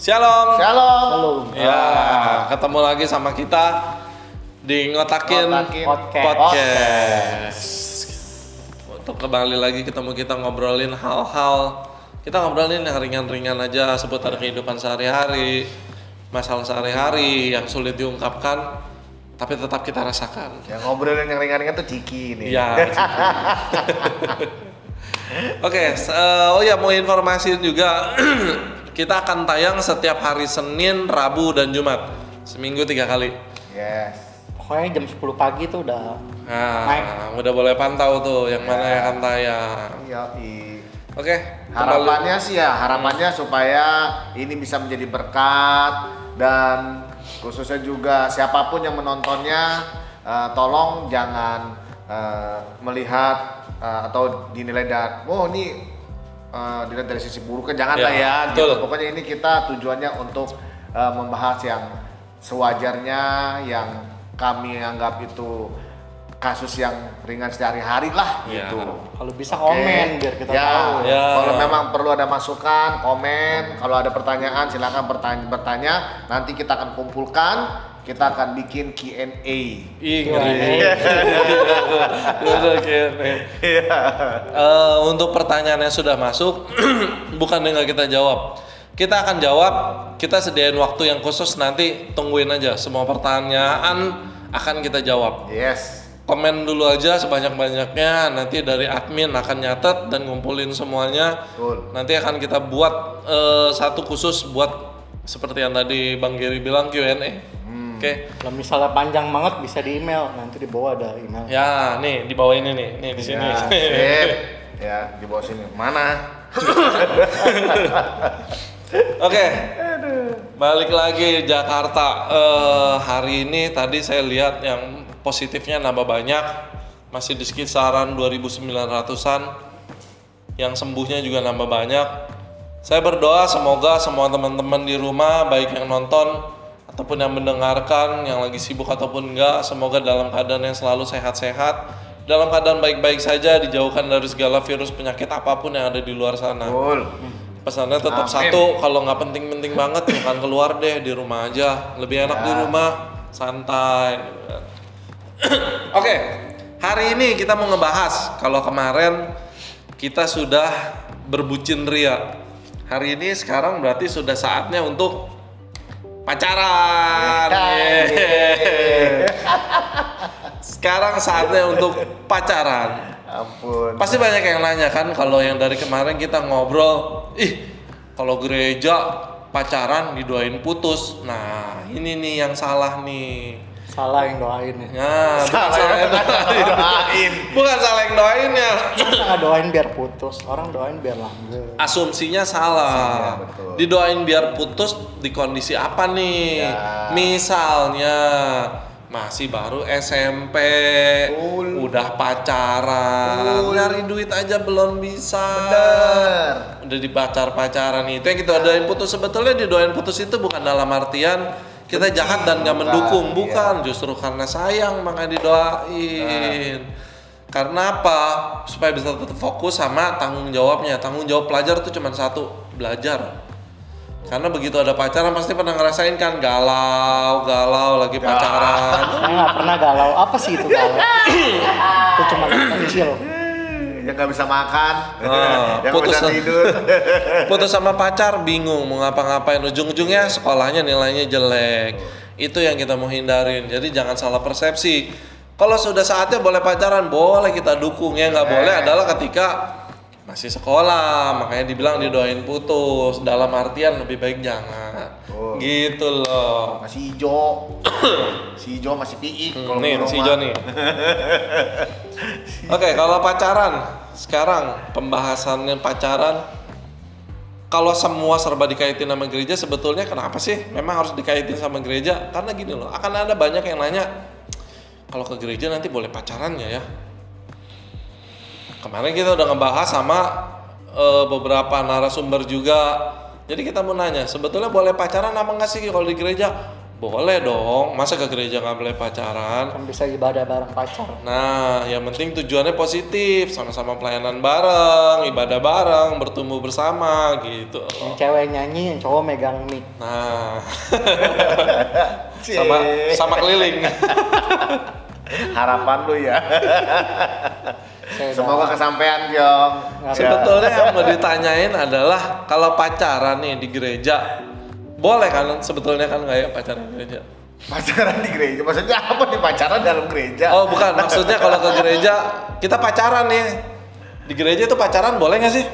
Shalom. Shalom. Shalom. Ya, ketemu lagi sama kita di ngotakin, Ngotakin Podcast. podcast. Untuk kembali lagi ketemu kita ngobrolin hal-hal kita ngobrolin yang ringan-ringan aja seputar kehidupan sehari-hari, masalah sehari-hari yang sulit diungkapkan tapi tetap kita rasakan. Yang ngobrolin yang ringan-ringan tuh Ciki nih. Iya. Oke, s- eh, oh ya mau informasi juga kita akan tayang setiap hari Senin, Rabu dan Jumat seminggu tiga kali. Yes. Pokoknya jam 10 pagi tuh udah Nah, Naik. udah boleh pantau tuh yang mana yang akan tayang. Iya. Oke, kembali. Harapannya sih ya, harapannya supaya ini bisa menjadi berkat dan khususnya juga siapa pun yang menontonnya eh, tolong jangan eh, melihat eh, atau dinilai dari oh ini eh, dilihat dari sisi buruknya jangan Ya, lah ya gitu. betul. Pokoknya ini kita tujuannya untuk eh, membahas yang sewajarnya yang kami anggap itu kasus yang ringan sehari-hari lah Ya. gitu. kalau bisa Oke. komen biar kita ya, tahu. Ya. Kalau memang perlu ada masukan, komen. Kalau ada pertanyaan, silakan bertanya, bertanya. Nanti kita akan kumpulkan. Kita akan bikin Q&A. Nih. Eh, untuk pertanyaan yang sudah masuk, bukan dengan kita jawab. Kita akan jawab, kita sediain waktu yang khusus nanti tungguin aja semua pertanyaan akan kita jawab. Yes. Komen dulu aja sebanyak-banyaknya, nanti dari admin akan nyatet dan ngumpulin semuanya. Betul. Nanti akan kita buat eh, satu khusus buat seperti yang tadi Bang Giri bilang Q&A. Oke. Kalau misalnya panjang banget bisa di email, nanti di bawah ada email. Ya, nih di bawah ini nih, nih di sini. Ya, sip. ya, di bawah sini. Mana? Oke. Balik lagi Jakarta. Eh, hari ini tadi saya lihat yang positifnya nambah banyak. Masih di sekitaran 2900-an. Yang sembuhnya juga nambah banyak. Saya berdoa semoga semua teman-teman di rumah baik yang nonton ataupun yang mendengarkan, yang lagi sibuk ataupun enggak, semoga dalam keadaan yang selalu sehat-sehat, dalam keadaan baik-baik saja, dijauhkan dari segala virus penyakit apa pun yang ada di luar sana Betul. pesannya tetap Amin. satu kalau nggak penting-penting banget jangan keluar deh di rumah aja lebih enak di Ya. rumah santai oke hari ini kita mau ngebahas kalau kemarin kita sudah berbucin ria hari ini sekarang berarti sudah saatnya untuk pacaran Yeay. sekarang saatnya untuk pacaran Ampun. Pasti banyak yang nanya kan kalau yang dari kemarin kita ngobrol, ih kalau gereja pacaran didoain putus. Nah, ini nih yang salah nih. Salah yang doain ya. Nah, bukan Salah salah yang doain. doain. Bukan salah yang doain ya. Kita doain biar putus, orang doain biar langgeng. Asumsinya salah. Iya, betul. Didoain biar putus di kondisi apa nih? Ya. Misalnya masih baru SMP, Betul. udah pacaran, Betul. nyari duit aja belum bisa. Bener. udah dipacar pacaran itu yang kita doain putus sebetulnya didoain putus itu bukan dalam artian kita jahat dan nggak bukan, mendukung. Iya. bukan justru karena sayang makanya didoain. Karena apa? Supaya bisa tetap fokus sama tanggung jawabnya. Tanggung jawab pelajar tuh cuma satu belajar. Karena begitu ada pacaran pasti pernah ngerasain kan galau galau lagi pacaran. Saya nggak pernah galau. Apa sih itu galau? itu cuma kecil. Yang nggak bisa makan. Ah, yang putus bisa tidur. putus sama pacar bingung mau ngapa-ngapain. Ujung-ujungnya sekolahnya nilainya jelek. Itu yang kita mau hindarin. Jadi jangan salah persepsi. Kalau sudah saatnya boleh pacaran boleh kita dukung. Ya nggak boleh adalah ketika masih sekolah makanya dibilang didoain putus dalam artian lebih baik jangan Oh. gitu loh Masih hijau. si hijau masih piik. Hmm, kalau nih si mah. Joni oke kalau pacaran sekarang pembahasannya pacaran kalau semua serba dikaitin sama gereja sebetulnya kenapa sih memang harus dikaitin sama gereja karena gini loh akan ada banyak yang nanya kalau ke gereja nanti boleh pacaran nggak ya kemarin kita udah ngebahas sama eh, beberapa narasumber juga jadi kita mau nanya sebetulnya boleh pacaran apa nggak sih kalau di gereja Boleh dong, masa ke gereja nggak boleh pacaran? Kan bisa ibadah bareng pacar. Nah, yang penting tujuannya positif, sama-sama pelayanan bareng, ibadah bareng, bertumbuh bersama gitu. Yang cewek nyanyi, yang cowok megang mic. Nah, sama sama keliling. Harapan lu ya. Semoga kesampaian, Ya. Sebetulnya yang mau ditanyain adalah kalau pacaran nih di gereja, boleh kan? Sebetulnya kan nggak ya pacaran di gereja? Pacaran di gereja. Maksudnya apa nih pacaran dalam gereja? Oh bukan, maksudnya kalau ke gereja kita pacaran nih. Di gereja itu pacaran boleh nggak sih?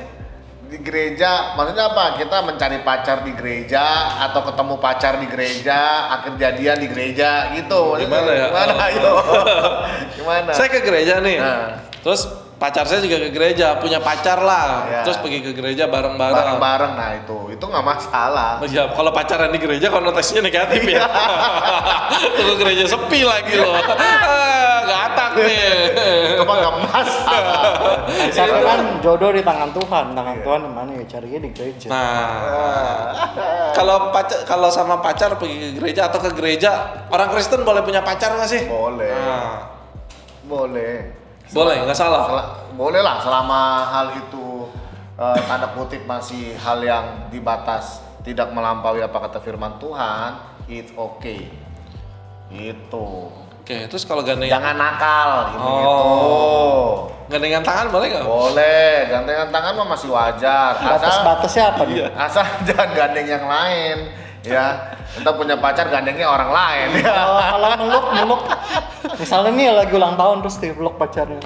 Di gereja, maksudnya apa? Kita mencari pacar di gereja atau ketemu pacar di gereja, akhir jadian di gereja gitu. Maksudnya Gimana ya? Gimana Oh. ayo? Gimana? Saya ke gereja nih. Nah. Terus pacar saya juga ke gereja, punya pacar lah. Ya. Terus pergi ke gereja bareng-bareng. bareng-bareng nah itu itu nggak masalah Oh iya, kalau pacaran di gereja konotasinya negatif ya. Ke gereja sepi lagi loh. Ah, Gatak nih. apa nggak masalah Saya kan jodoh di tangan Tuhan, tangan Tuhan di mana ya carinya di gereja. Nah, kalau pacar kalau sama pacar pergi ke gereja atau ke gereja, orang Kristen boleh punya pacar nggak sih? boleh Nah, boleh boleh, nggak salah. Sel- boleh lah selama hal itu eh, tanda kutip masih hal yang dibatas tidak melampaui apa kata firman Tuhan it's okay itu Oke, terus kalau gandengan jangan nakal gitu, Oh. gitu. gandengan tangan boleh nggak? boleh gandengan tangan mah masih wajar asal Batas-batasnya apa nih? Iya. asal jangan gandeng yang lain ya kita punya pacar gandengnya orang lain ya Kalau kalau meluk, meluk. Misalnya nih lagi ulang tahun terus dipeluk pacarnya.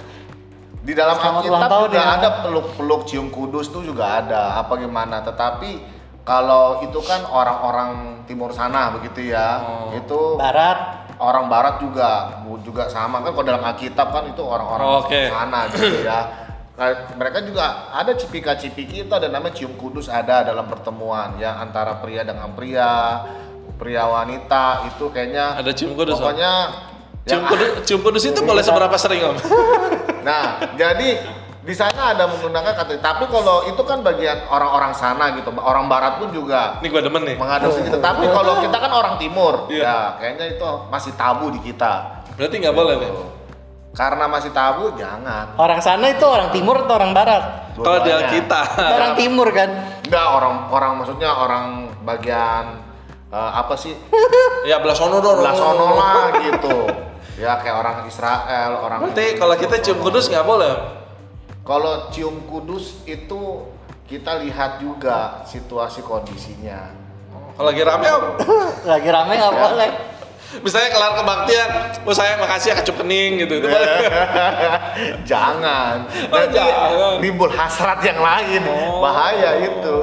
di dalam Selamat Alkitab tahun juga ya. ada peluk-peluk cium kudus tuh juga ada apa gimana tetapi kalau itu kan orang-orang timur sana begitu ya Oh. itu Barat, orang barat juga juga sama kan kalau dalam Alkitab kan itu orang-orang Oh, Oke. sana gitu ya Kayak mereka juga ada cipika-cipiki itu ada namanya cium kudus ada dalam pertemuan ya antara pria dengan pria pria wanita itu kayaknya Ada cium kudus, Om? pokoknya Cium kudus, cium kudus itu boleh seberapa sering om? Nah, jadi di sana ada menggunakan kata tapi kalau itu kan bagian orang-orang sana gitu, orang barat pun juga Ini gue demen nih. mengadopsi gitu. Tapi kalau kita kan orang timur, Iya. ya kayaknya itu masih tabu di kita. Berarti nggak boleh nih. Karena masih tabu, jangan. orang sana itu orang timur atau orang barat? Kalau dia Dua-duanya. kita. Itu orang timur kan? Enggak, orang orang maksudnya orang bagian eh, apa sih? Ya belah sono dong. Belah sono lah gitu. Ya kayak orang Israel, orang Berarti kalau kita cium kudus nggak boleh. Kalau cium kudus itu kita lihat juga situasi kondisinya. Kalau lagi rame om, Lagi rame nggak Ya. boleh. Misalnya kelar kebaktian, oh saya makasih ya kecup kening gitu. Itu boleh. jangan. Oh, Nanti jangan. timbul hasrat yang lain. Bahaya itu.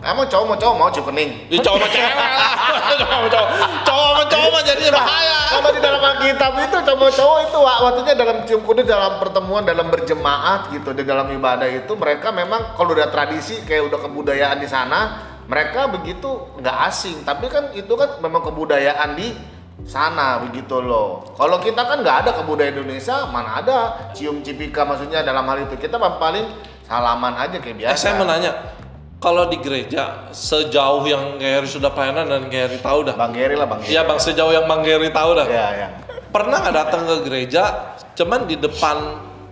Emang cowok mau cowok mau cium kening? Di cowok sama cewek lah. Cowok sama cowok. Cowok sama cowok mah jadinya bahaya. Kalau di dalam Alkitab itu cowok-cowok itu wak- waktunya dalam cium kudus dalam pertemuan dalam berjemaat gitu di dalam ibadah itu mereka memang kalau udah tradisi kayak udah kebudayaan di sana mereka begitu nggak asing tapi kan itu kan memang kebudayaan di sana begitu loh kalau kita kan nggak ada kebudayaan Indonesia mana ada cium cipika maksudnya dalam hal itu kita paling salaman aja kayak Eh, biasa saya mau nanya, kalau di gereja sejauh yang Gary sudah pelayanan dan Gary tahu dah. Bang Geri lah Bang Iya bang, sejauh yang Bang Gary tahu dah. ya ya Pernah nggak datang ke gereja, cuman di depan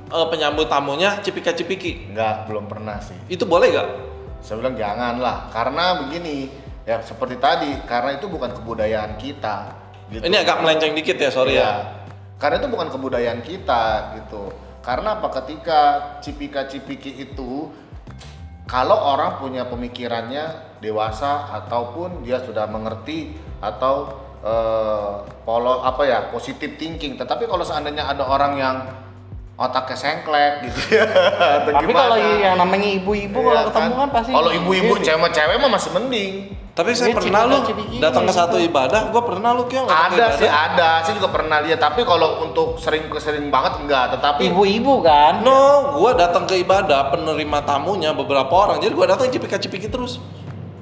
eh, penyambut tamunya cipika-cipiki? nggak belum pernah sih Itu boleh nggak? Saya bilang jangan lah, karena begini ya seperti tadi, karena itu bukan kebudayaan kita. Gitu. Ini agak melenceng dikit ya, sorry Iya. ya. Karena itu bukan kebudayaan kita gitu. Karena apa? Ketika cipika-cipiki itu, kalau orang punya pemikirannya dewasa ataupun dia sudah mengerti atau eh, polo apa ya positive thinking. Tetapi kalau seandainya ada orang yang otaknya sengklek gitu ya, Tapi kalau yang namanya ibu-ibu kalau Iya ketemu kan pasti. Kalau ibu-ibu cewek-cewek mah masih mending. Tapi saya pernah lu datang ke satu ibadah, gua pernah lu kyo Ada sih ada, saya juga pernah lihat. Tapi kalau untuk sering sering banget enggak. Tetapi Ibu-ibu kan? No, gua datang ke ibadah penerima tamunya beberapa orang. Jadi gua datang cipika-cipiki terus.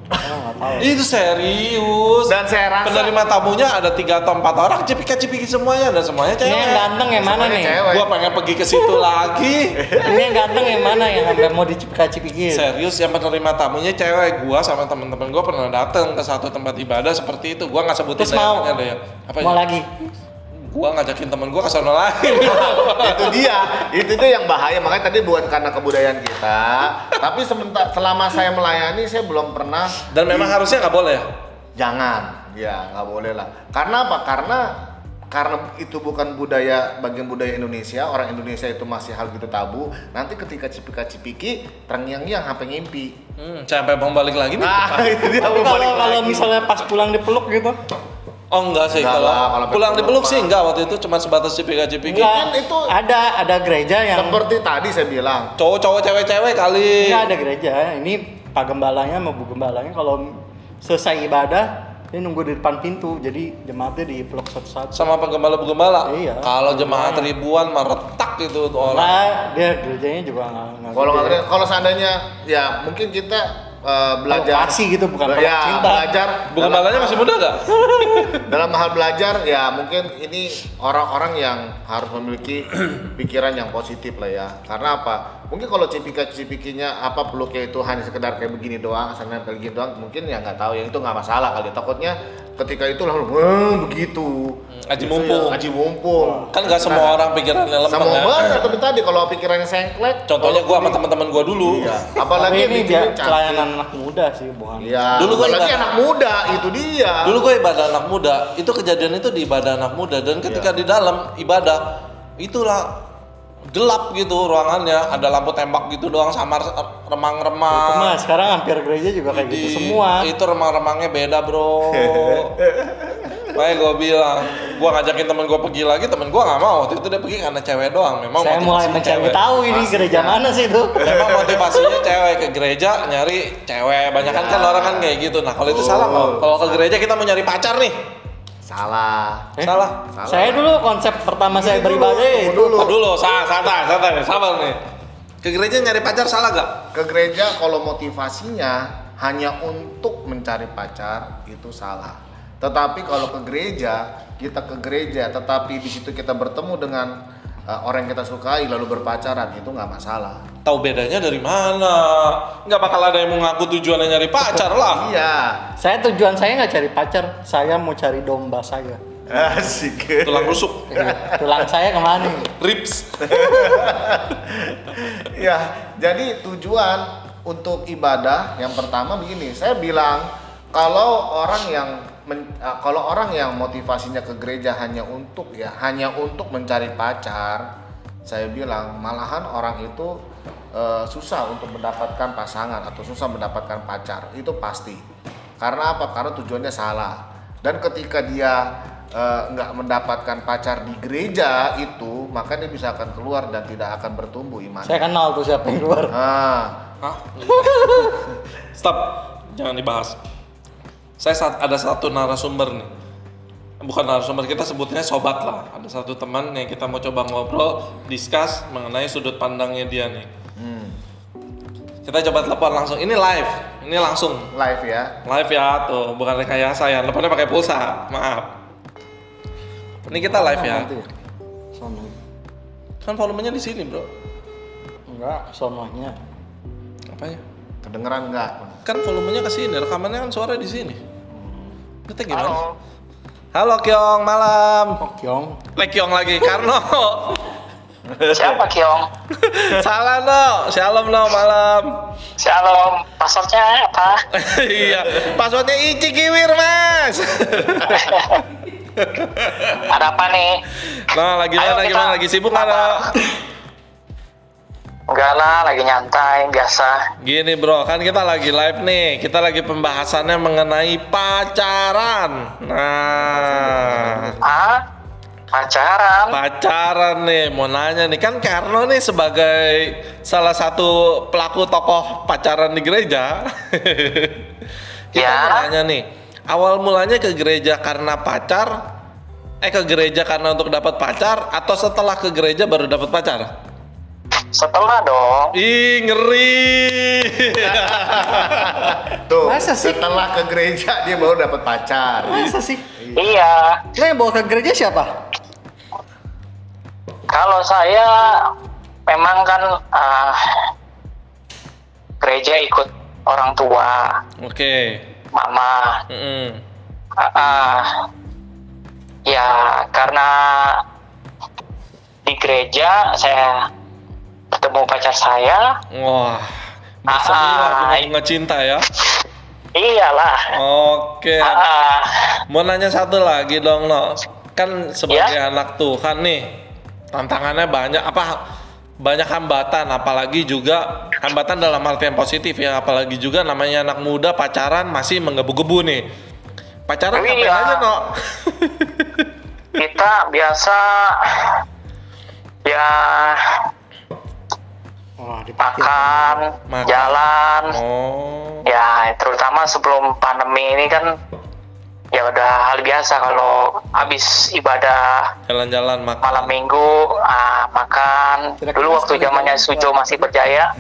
Oh, tahu. Itu serius. Dan saya rasa penerima tamunya ada tiga atau empat orang, cipika-cipiki semuanya dan semuanya Ini yang cewek. ganteng yang mana Semuanya nih? cewek. Gua pengen pergi ke situ lagi. Ini yang ganteng yang mana yang sampai mau dicipika-cipikin? Serius yang penerima tamunya cewek. Gua sama temen-temen gua pernah datang ke satu tempat ibadah seperti itu. Gua nggak sebutin Terus mau? ya. Apa Mau ya? lagi? Gua ngajakin temen gua ke sono lagi. itu dia itu tuh yang bahaya makanya tadi bukan karena kebudayaan kita tapi sebentar selama saya melayani saya belum pernah dan memang harusnya nggak boleh. jangan ya nggak boleh lah karena apa karena karena itu bukan budaya bagian budaya Indonesia orang Indonesia itu masih hal gitu tabu nanti ketika cipika cipiki terngiang-ngiang sampai ngimpi Hmm, sampai mau balik lagi nih. nah itu dia kalau balik kalau lagi. misalnya pas pulang dipeluk gitu? Oh enggak sih Enggak kalau lah, kalau pulang peluk dipeluk sih enggak waktu itu cuma sebatas cipika-cipiki. Enggak, itu- ada ada gereja yang seperti tadi saya bilang Cowok-cowok cewek-cewek kali. enggak ada gereja. Ini Pak Gembalanya sama Bu Gembalanya kalau selesai ibadah dia nunggu di depan pintu. Jadi jemaatnya dipeluk satu-satu. sama penggembala-penggembala. Iya. Kalau jemaat ribuan mah retak itu orang. Nah, dia gerejanya juga nggak kalau kalau seandainya ya mungkin kita eh, belajar Lokasi gitu, bukan ya cinta. belajar Bu gembalanya masih muda gak? dalam hal belajar ya mungkin ini orang-orang yang harus memiliki pikiran yang positif lah ya karena apa mungkin kalau cipika cipikinya apa peluknya itu hanya sekedar kayak begini doang asal nempel gini doang mungkin ya nggak tahu yang itu nggak masalah kali takutnya ketika itu langsung "Wah, begitu Aji Itu mumpung. ya, aji mumpung Kan gak semua orang pikirannya lempeng sama ya. banget tapi tadi kalau pikirannya sengklek Contohnya gua sama teman-teman gua dulu. iya. Apalagi ini dia pelayanan anak muda sih, bukan. Iya, Dulu gua apalagi ibadah- anak muda itu dia. Dulu gue ibadah anak muda, itu kejadian itu di ibadah anak muda dan ketika Iya. di dalam ibadah itulah gelap gitu ruangannya, ada lampu tembak gitu doang samar remang-remang. Itu mah sekarang hampir gereja juga kayak gitu Di- semua. Itu remang-remangnya beda bro. Makanya gue bilang, gue ngajakin temen gue pergi lagi, temen gue nggak mau. Waktu itu dia pergi karena cewek doang. Memang Saya mulai mencari tahu ini Pastinya. gereja mana sih itu. Memang motivasinya cewek ke gereja nyari cewek. Banyak kan Ya. kan orang kan kayak gitu. Nah kalau itu salah. Kalau ke gereja kita mau nyari pacar nih, Salah. Eh? salah. Salah. Saya dulu konsep pertama saya Dulu, beribadah itu dulu. Dulu, salah, santai, santai, nih, sabar nih. Ke gereja nyari pacar salah gak? Ke gereja kalau motivasinya hanya untuk mencari pacar itu salah. Tetapi kalau ke gereja, kita ke gereja tetapi di situ kita bertemu dengan uh, orang yang kita sukai lalu berpacaran itu nggak masalah. Tahu bedanya dari mana? Nggak bakal ada yang mengaku tujuannya nyari pacar lah. Iya. Saya tujuan saya nggak cari pacar, saya mau cari domba saya. Asik. Tulang rusuk, Tulang saya ke mana? ribs. ya, jadi tujuan untuk ibadah yang pertama begini, saya bilang kalau orang yang men- eh, kalau orang yang motivasinya ke gereja hanya untuk ya hanya untuk mencari pacar, saya bilang malahan orang itu eh, susah untuk mendapatkan pasangan atau susah mendapatkan pacar itu pasti. Karena apa? Karena tujuannya salah. Dan ketika dia eh, nggak mendapatkan pacar di gereja itu, maka dia bisa akan keluar dan tidak akan bertumbuh imannya. Saya kenal tuh siapa yang keluar. Nah, Hah? Stop, jangan dibahas. Saya saat ada satu narasumber nih. Bukan narasumber, kita sebutnya sobat lah. Ada satu teman yang kita mau coba ngobrol, discuss mengenai sudut pandangnya dia nih. hmm, Kita coba telepon langsung. Ini live, ini langsung. live ya. Live ya, tuh bukan rekayasa ya. Teleponnya pakai pulsa, maaf. Ini kita live ya. Sono. Kan volumenya di sini bro. Enggak, sononya. Apanya? Kedengeran nggak? Kan volumenya ke sini, rekamannya kan suara di sini. Kita gimana? Halo Kyong, malam. Oh, Kyong. Lek Kyong lagi, Karno. Siapa Kiong? Salah no, shalom no, malam. Shalom, passwordnya apa? iya, passwordnya Ici Kiwir mas. Ada apa nih? nah, lagi Ayo mana? kita- Gimana? Lagi sibuk nggak? Enggak lah, lagi nyantai, biasa. Gini bro, kan kita lagi live nih. Kita lagi pembahasannya mengenai pacaran. Nah, Ah, pacaran. pacaran nih. Mau nanya nih, kan Karno nih sebagai salah satu pelaku tokoh pacaran di gereja. kita Ya. mau nanya nih, awal mulanya ke gereja karena pacar, eh ke gereja karena untuk dapat pacar, atau setelah ke gereja baru dapat pacar? Setelah dong. Ih, ngeri. Tuh, Masa sih? setelah ke gereja dia baru dapat pacar. Masa sih? Iya. Lo yang bawa ke gereja siapa? Kalau saya memang kan ah, gereja ikut orang tua, Oke. mama. Mm-mm. Ah, ah. ya karena di gereja saya ketemu pacar saya. Wah, bersemilah Ah, bunga-bunga cinta ya. Iyalah. Oke. Ah. Mau nanya satu lagi dong, No. Kan sebagai Ya. anak Tuhan nih, tantangannya banyak apa banyak hambatan apalagi juga hambatan dalam artian positif ya apalagi juga namanya anak muda pacaran masih menggebu-gebu nih pacaran ngapain Iya. aja no kita biasa ya Wah, makan, Makan. jalan, oh. Ya terutama sebelum pandemi ini kan ya udah hal biasa kalau habis ibadah jalan-jalan makan. malam minggu ah, makan. Kira-kira dulu waktu zamannya Sujo masih berjaya.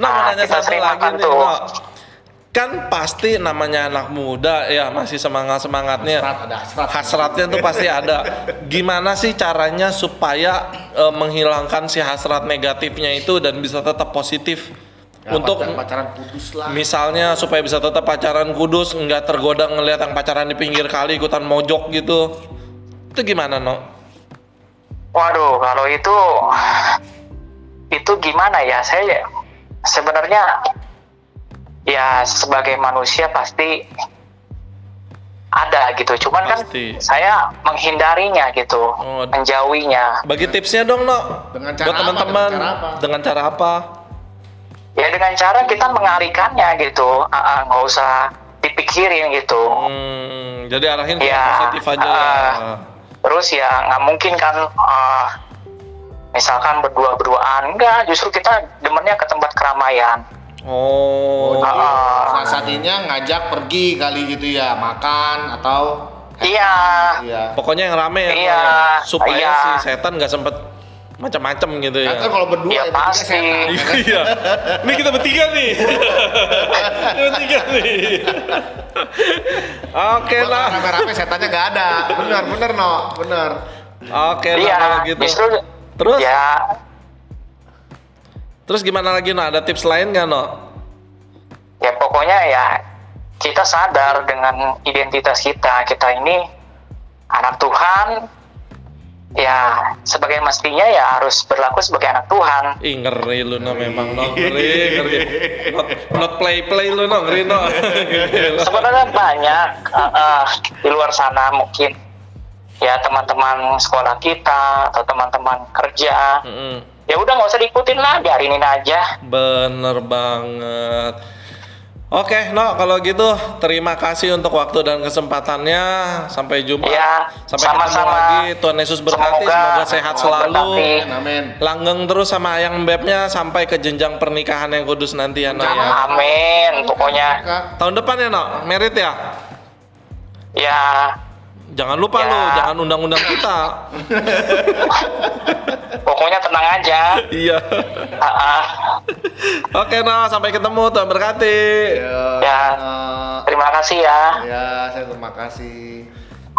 Nah Ah, nanya kita sering lagi makan nih tuh. no kan pasti namanya anak muda ya masih semangat semangatnya Hasrat ada hasrat. hasratnya tuh pasti ada. Gimana sih caranya supaya eh, menghilangkan si hasrat negatifnya itu dan bisa tetap positif Ya, untuk pacaran, pacaran kudus lah. misalnya supaya bisa tetap pacaran kudus, nggak tergoda ngelihat yang pacaran di pinggir kali ikutan mojok gitu. Itu gimana, No? waduh kalau itu itu gimana ya saya sebenarnya ya sebagai manusia pasti ada gitu cuman Pasti. kan saya menghindarinya gitu Oh. menjauhinya Bagi tipsnya dong, No. Dengan cara Buat apa? teman-teman. Dengan cara apa? Dengan cara apa? ya dengan cara kita mengalihkannya gitu Ah, ah, nggak usah dipikirin gitu Hmm, jadi arahin ke Ya, positif aja ya. ah. terus ya nggak mungkin kan ah, misalkan berdua berduaan enggak justru kita demennya ke tempat keramaian Oh, Oh, jadi Ah. salah satunya ngajak pergi kali gitu ya, makan atau iya iya. pokoknya yang rame ya, Iya, ya. supaya iya. si setan nggak sempet macam-macam gitu ya. Kan kalau berdua Ya, ya, bertiga pasti. setan, ya kan? Iya. Ini kita bertiga nih. Kita bertiga nih. Oke lah. rame-rame setannya nggak ada. Bener, bener no, bener. Oke lah iya kalau gitu. justru Terus? ya Terus gimana lagi no? Ada tips lain nggak no? ya pokoknya ya kita sadar dengan identitas kita kita ini anak Tuhan ya sebagai mestinya ya harus berlaku sebagai anak Tuhan Ih ngeri lu no memang no ngeri ngeri. Not, not play play lu no ngeri no. Sebenarnya banyak uh, uh, di luar sana mungkin ya teman-teman sekolah kita atau teman-teman kerja Mm-mm. Ya udah nggak usah diikutin lah biarinin aja Bener banget. Oke, no, kalau gitu terima kasih untuk waktu dan kesempatannya. Sampai jumpa. Ya, Sampai ketemu sama-sama. lagi. Tuhan Yesus berkati. Semoga Semoga sehat selalu. Amin, amin. Langgeng terus sama ayang bebnya sampai ke jenjang pernikahan yang kudus nanti ya, no ya. amin pokoknya Tahun depan ya, no, merit ya. ya Jangan lupa Ya. lu, jangan undang-undang kita. pokoknya tenang aja iya. Ah, ah. Oke, no, sampai ketemu. Tuhan berkati. Ya. Ya. terima kasih ya ya, saya terima kasih.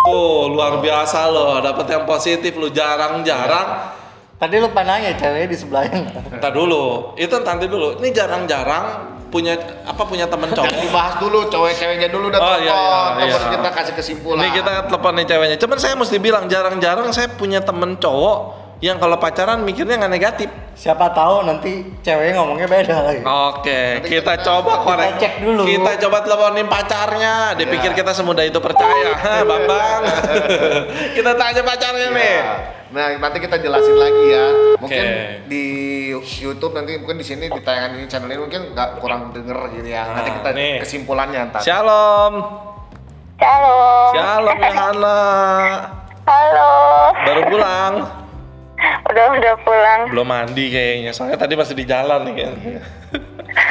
Tuh, luar biasa loh. Dapat yang positif lu jarang-jarang. Tadi lupa nanya cewek di sebelahnya. Entar dulu, itu nanti dulu. Ini jarang-jarang punya apa punya temen cowok. Jangan dibahas dulu, cewek-ceweknya dulu udah Oh, telepon. iya, iya, Terus iya. kita kasih kesimpulan. Ini kita telepon nih ceweknya. Cuman saya mesti bilang jarang-jarang saya punya temen cowok yang kalau pacaran mikirnya nggak negatif. Siapa tahu nanti ceweknya ngomongnya beda lagi. Oke, kita coba korek. cek dulu. Kita coba teleponin pacarnya. Dipikir kita semudah itu percaya. Hah, Bambang. kita tanya pacarnya nih. Nah, nanti kita jelasin lagi ya. Mungkin Oke. di YouTube nanti mungkin di sini di tayangan ini channel ini mungkin nggak kurang denger gitu ya. nanti Nah, kita nih. kesimpulannya ntar. Shalom. Halo. Shalom Yohana. Halo. Baru pulang. Udah udah pulang. Belum mandi kayaknya. Soalnya tadi masih di jalan nih kayaknya.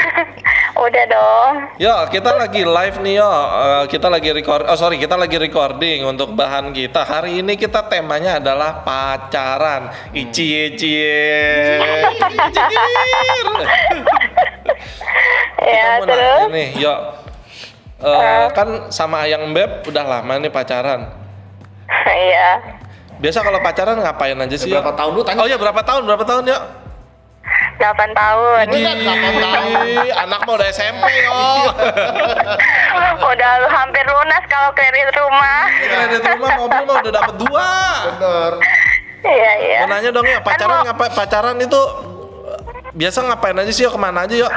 Udah dong. Yo, kita lagi live nih yo. Eh, kita lagi record. Oh sorry, kita lagi recording untuk bahan kita. Hari ini kita temanya adalah pacaran. Icie cie. Ya, mau terus? nanya nih, yo. Eh, kan sama Ayang Beb udah lama nih pacaran. Iya. Biasa kalau pacaran ngapain aja sih? yo? Berapa tahun lu tanya? Oh ya berapa tahun? Berapa tahun ya? 8 tahun. Ih, anak mah udah SMP yo. Udah hampir lunas kalau kredit rumah. Kredit rumah mobil mah udah dapet dua. Bener. Iya, iya. Mau nanya dong ya, pacaran mau- ngapain? Pacaran itu biasa ngapain aja sih? Yo? Ke mana aja yuk?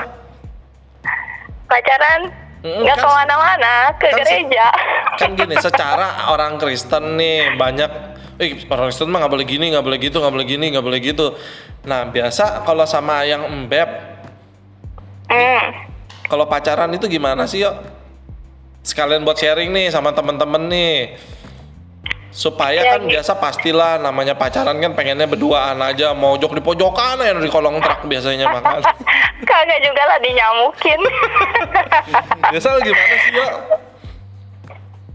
Pacaran Mm, nggak kan- ke mana-mana, ke kan se- gereja. Kan gini, secara orang Kristen nih banyak, eh orang Kristen mah nggak boleh gini, nggak boleh gitu, nggak boleh gini, nggak boleh gitu. Nah biasa kalau sama yang embeb, Hmm. kalau pacaran itu gimana sih yuk? Sekalian buat sharing nih sama temen-temen nih. Supaya Ya, kan gi- biasa pastilah namanya pacaran kan pengennya berduaan aja mau jok di pojokan ya di kolong truk biasanya makan. Kagak juga lah dinyamukin. Biasa gimana sih yuk?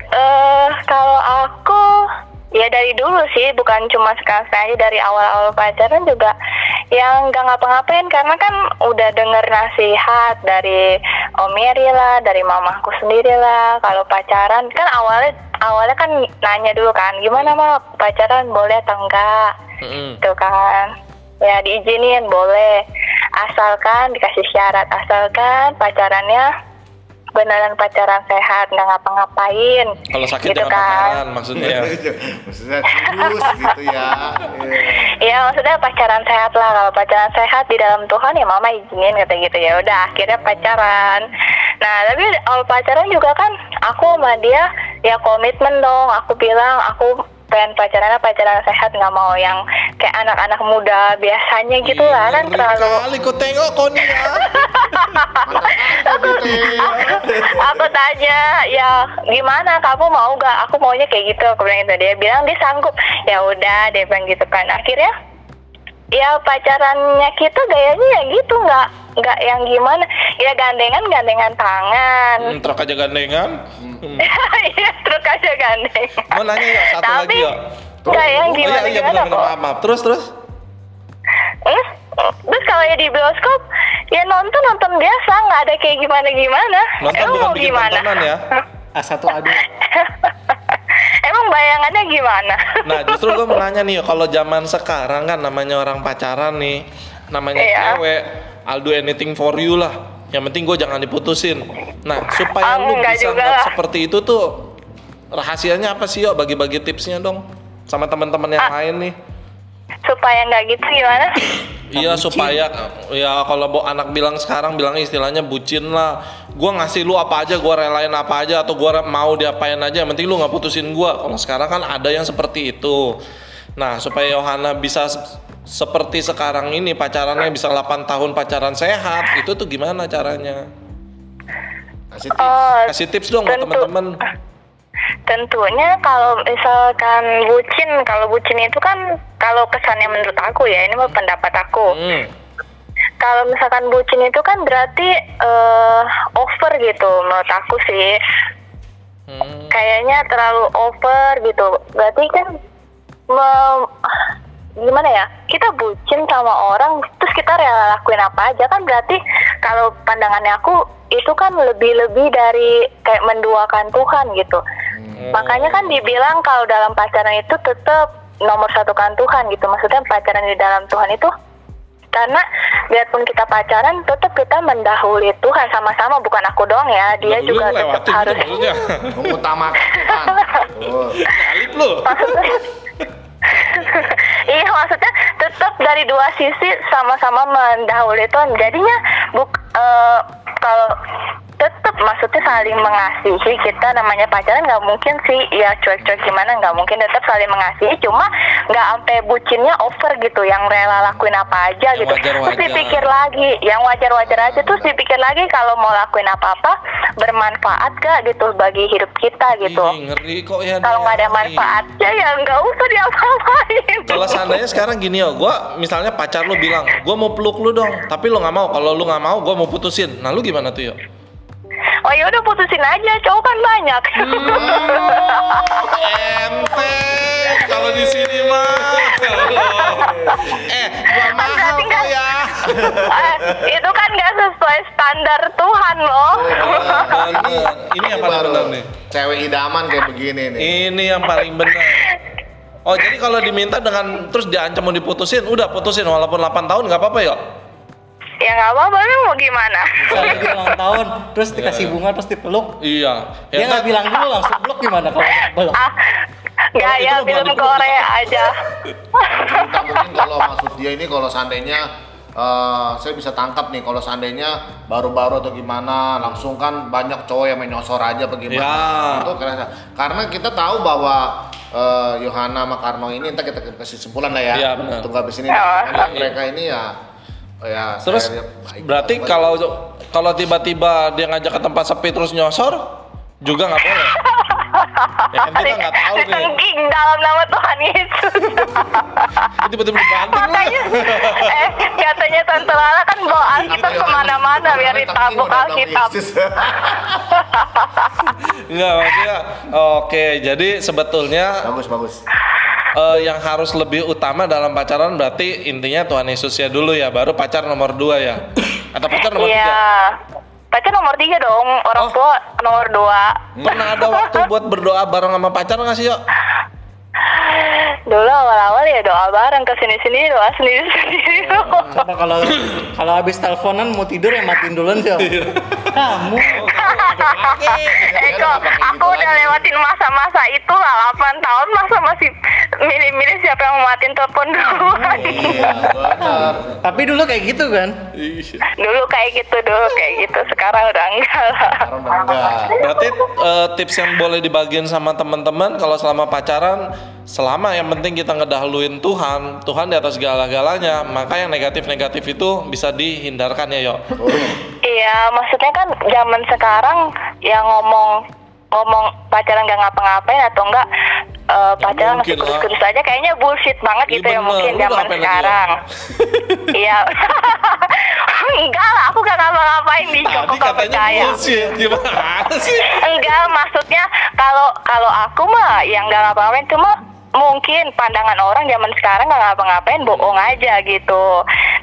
Eh, kalau aku ya dari dulu sih, bukan cuma sekarang aja dari awal-awal pacaran juga yang nggak ngapa-ngapain karena kan udah denger nasihat dari Om Mary lah, dari mamaku sendiri lah. Kalau pacaran kan awalnya awalnya kan nanya dulu kan, gimana mah pacaran boleh atau enggak? Mm-mm. Tuh kan. Ya diizinin boleh. Asalkan dikasih syarat, asalkan pacarannya beneran pacaran sehat, nggak ngapa-ngapain. Kalau sakit Gitu jangan kan. pacaran maksudnya ya. Maksudnya gitu ya. Iya. Iya maksudnya pacaran sehat lah. Kalau pacaran sehat di dalam Tuhan ya mama izinin kata gitu ya. Udah akhirnya pacaran. Nah tapi awal pacaran juga kan aku sama dia ya komitmen dong. Aku bilang aku pengen pacaran pacaran sehat nggak mau yang kayak anak-anak muda biasanya gitu lah kan terlalu kali kau tengok kau nih ya. Mantap gitu. aku tanya ya gimana? Kamu mau gak aku maunya kayak gitu aku bilang gitu. Dia bilang dia sanggup. Ya udah dia bilang gitu kan. Akhirnya ya pacarannya kita gayanya ya gitu nggak nggak yang gimana ya gandengan gandengan tangan Hmm, truk aja gandengan. Hmm. iya truk aja gandengan Mau nanya ya satu Tapi, lagi ya. nggak yang Oh, gimana iya, iya, gimana benar, kok maaf, maaf. Terus terus. Hmm? terus kalau ya di bioskop ya nonton nonton biasa nggak ada kayak gimana gimana Nonton Emang bukan mau bikin gimana tontonan ya. A1 A2. Emang bayangannya gimana? Nah justru gue mau nanya nih, kalau zaman sekarang kan namanya orang pacaran nih, namanya Iya. cewek, I'll do anything for you lah. Yang penting gue jangan diputusin. Nah supaya Oh, lu bisa nggak seperti itu tuh, rahasianya apa sih yo? Bagi-bagi tipsnya dong sama teman-teman yang Ah. lain nih. Supaya nggak gitu gimana? Iya supaya ya kalau anak bilang sekarang bilang istilahnya bucin lah. Gua ngasih lu apa aja, gua relain apa aja atau gua mau diapain aja, yang penting lu nggak putusin gua. Kalau sekarang kan ada yang seperti itu. Nah, supaya Yohana bisa se- seperti sekarang ini pacarannya bisa 8 tahun pacaran sehat, itu tuh gimana caranya? Kasih tips. Oh, Kasih tips dong buat tentu- teman-teman. Tentunya kalau misalkan bucin, kalau bucin itu kan kalau kesannya menurut aku ya, ini pendapat aku. Hmm. Kalau misalkan bucin itu kan berarti eh, over gitu menurut aku sih. Hmm. Kayaknya terlalu over gitu. Berarti kan me- gimana ya? Kita bucin sama orang terus kita rela lakuin apa aja kan berarti kalau pandangannya aku itu kan lebih-lebih dari kayak menduakan Tuhan gitu. Makanya kan dibilang kalau dalam pacaran itu tetap nomor satu kan Tuhan gitu. Maksudnya pacaran di dalam Tuhan itu karena biarpun kita pacaran tetap kita mendahului Tuhan sama-sama bukan aku doang ya dia Lu juga tetap lewatin gitu harus maksudnya. Mengutamakan. Alip lu. iya maksudnya tetap dari dua sisi sama-sama mendahului Tuhan. Jadinya buk eh, kalau tetap maksudnya saling mengasihi kita namanya pacaran nggak mungkin sih. Ya cuek-cuek gimana nggak mungkin tetap saling mengasihi. Cuma nggak sampai bucinnya over gitu yang rela lakuin apa aja Yang gitu. Wajar-wajar. terus dipikir lagi yang wajar-wajar aja. Terus dipikir lagi kalau mau lakuin apa-apa bermanfaat gak gitu bagi hidup kita gitu. Ih, ngeri kok ya. kalau nggak ada manfaatnya ya nggak usah diapa-apain Kalau seandainya sekarang gini yo, gua misalnya pacar lu bilang, gua mau peluk lu dong, tapi lu nggak mau. Kalau lu nggak mau, gua mau putusin. Nah lu gimana tuh yo? oh ya udah putusin aja cowok kan banyak Enteng kalau di sini mah. eh, gua mahal berarti kok ya. Eh, itu kan nggak sesuai standar Tuhan loh Bener. Ini yang paling baru benar nih. cewek idaman kayak begini nih. Ini yang paling benar. Oh jadi kalau diminta dengan terus diancam mau diputusin, udah putusin walaupun 8 tahun nggak apa-apa ya? ya nggak apa-apa mau gimana Misalnya dia ulang tahun, terus dikasih bunga, terus dipeluk. Iya. Dia nggak bilang dulu langsung peluk gimana kalau peluk? ah gaya film. Korea aja mungkin kalau maksud dia ini kalau seandainya eh, saya bisa tangkap nih kalau seandainya baru-baru atau gimana langsung kan banyak cowok yang menyosor aja bagaimana Ya. itu kerasa karena kita tahu bahwa eh, Yohana sama Karno ini entah kita kasih simpulan lah ya Iya, benar. tunggu habis ini Ya. Mereka ini ya ya Terus baik berarti kalau kalau tiba-tiba dia ngajak ke tempat sepi terus nyosor juga nggak boleh. Ya kan kita nggak tahu nih. Dalam nama Tuhan Yesus Tiba-tiba dibanting lah. Makanya eh katanya Tante Lala kan bawa Alkitab ke mana-mana biar ditabuk Alkitab Enggak maksudnya. Oke, jadi sebetulnya bagus bagus eh, yang harus lebih utama dalam pacaran berarti intinya Tuhan Yesus ya dulu ya, baru pacar nomor dua ya. Atau pacar nomor Iya tiga. Pacar nomor tiga dong, orang Oh. tua nomor dua Pernah ada waktu buat berdoa bareng sama pacar nggak sih, yuk? Dulu awal-awal ya doa bareng ke sini-sini doa sendiri-sendiri Coba kalau kalau habis teleponan mau tidur ya matiin duluan sih. Kamu. Kok aku udah lewatin masa-masa itu lah 8 tahun masa masih milih-milih siapa yang mau matiin telepon duluan. Iya benar. Tapi dulu kayak gitu kan? Dulu kayak gitu dulu kayak gitu. Sekarang udah enggak lah. Sekarang udah enggak. Berarti eh, tips yang boleh dibagiin sama teman-teman kalau selama pacaran selama yang penting kita ngedahuluin Tuhan, Tuhan di atas segala-galanya, maka yang negatif-negatif itu bisa dihindarkan ya, Yo. Iya, maksudnya kan zaman sekarang yang ngomong ngomong pacaran gak ngapa-ngapain atau enggak eh, pacaran masih mungkin kudus-kudus aja kayaknya bullshit banget Iya gitu ya bener, mungkin lu udah zaman sekarang. Iya. enggak lah, aku gak ngapa-ngapain di aku gak katanya percaya. bullshit, gimana sih? Enggak, maksudnya kalau kalau aku mah yang nggak ngapa-ngapain cuma mungkin pandangan orang zaman sekarang nggak ngapa-ngapain bohong aja gitu.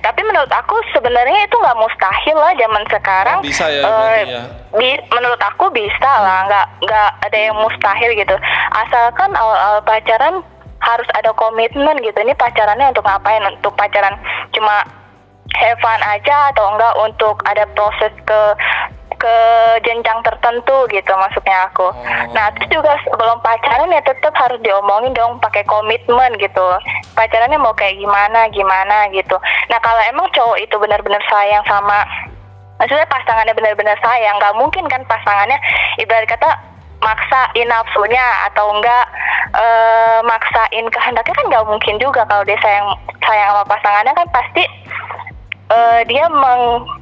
Tapi menurut aku sebenarnya itu nggak mustahil lah zaman sekarang. Bisa ya, berarti ya. bi- menurut aku bisa lah, nggak nggak ada yang mustahil gitu. Asalkan awal-awal pacaran harus ada komitmen gitu. Ini pacarannya untuk ngapain? Untuk pacaran cuma have fun aja atau enggak untuk ada proses ke ke jenjang tertentu gitu maksudnya aku. Nah terus juga sebelum pacaran ya tetap harus diomongin dong pakai komitmen gitu. Pacarannya mau kayak gimana gimana gitu. Nah kalau emang cowok itu benar-benar sayang sama maksudnya pasangannya benar-benar sayang nggak mungkin kan pasangannya ibarat kata maksain nafsunya atau enggak eh, maksain kehendaknya kan nggak mungkin juga kalau dia sayang sayang sama pasangannya kan pasti eh, dia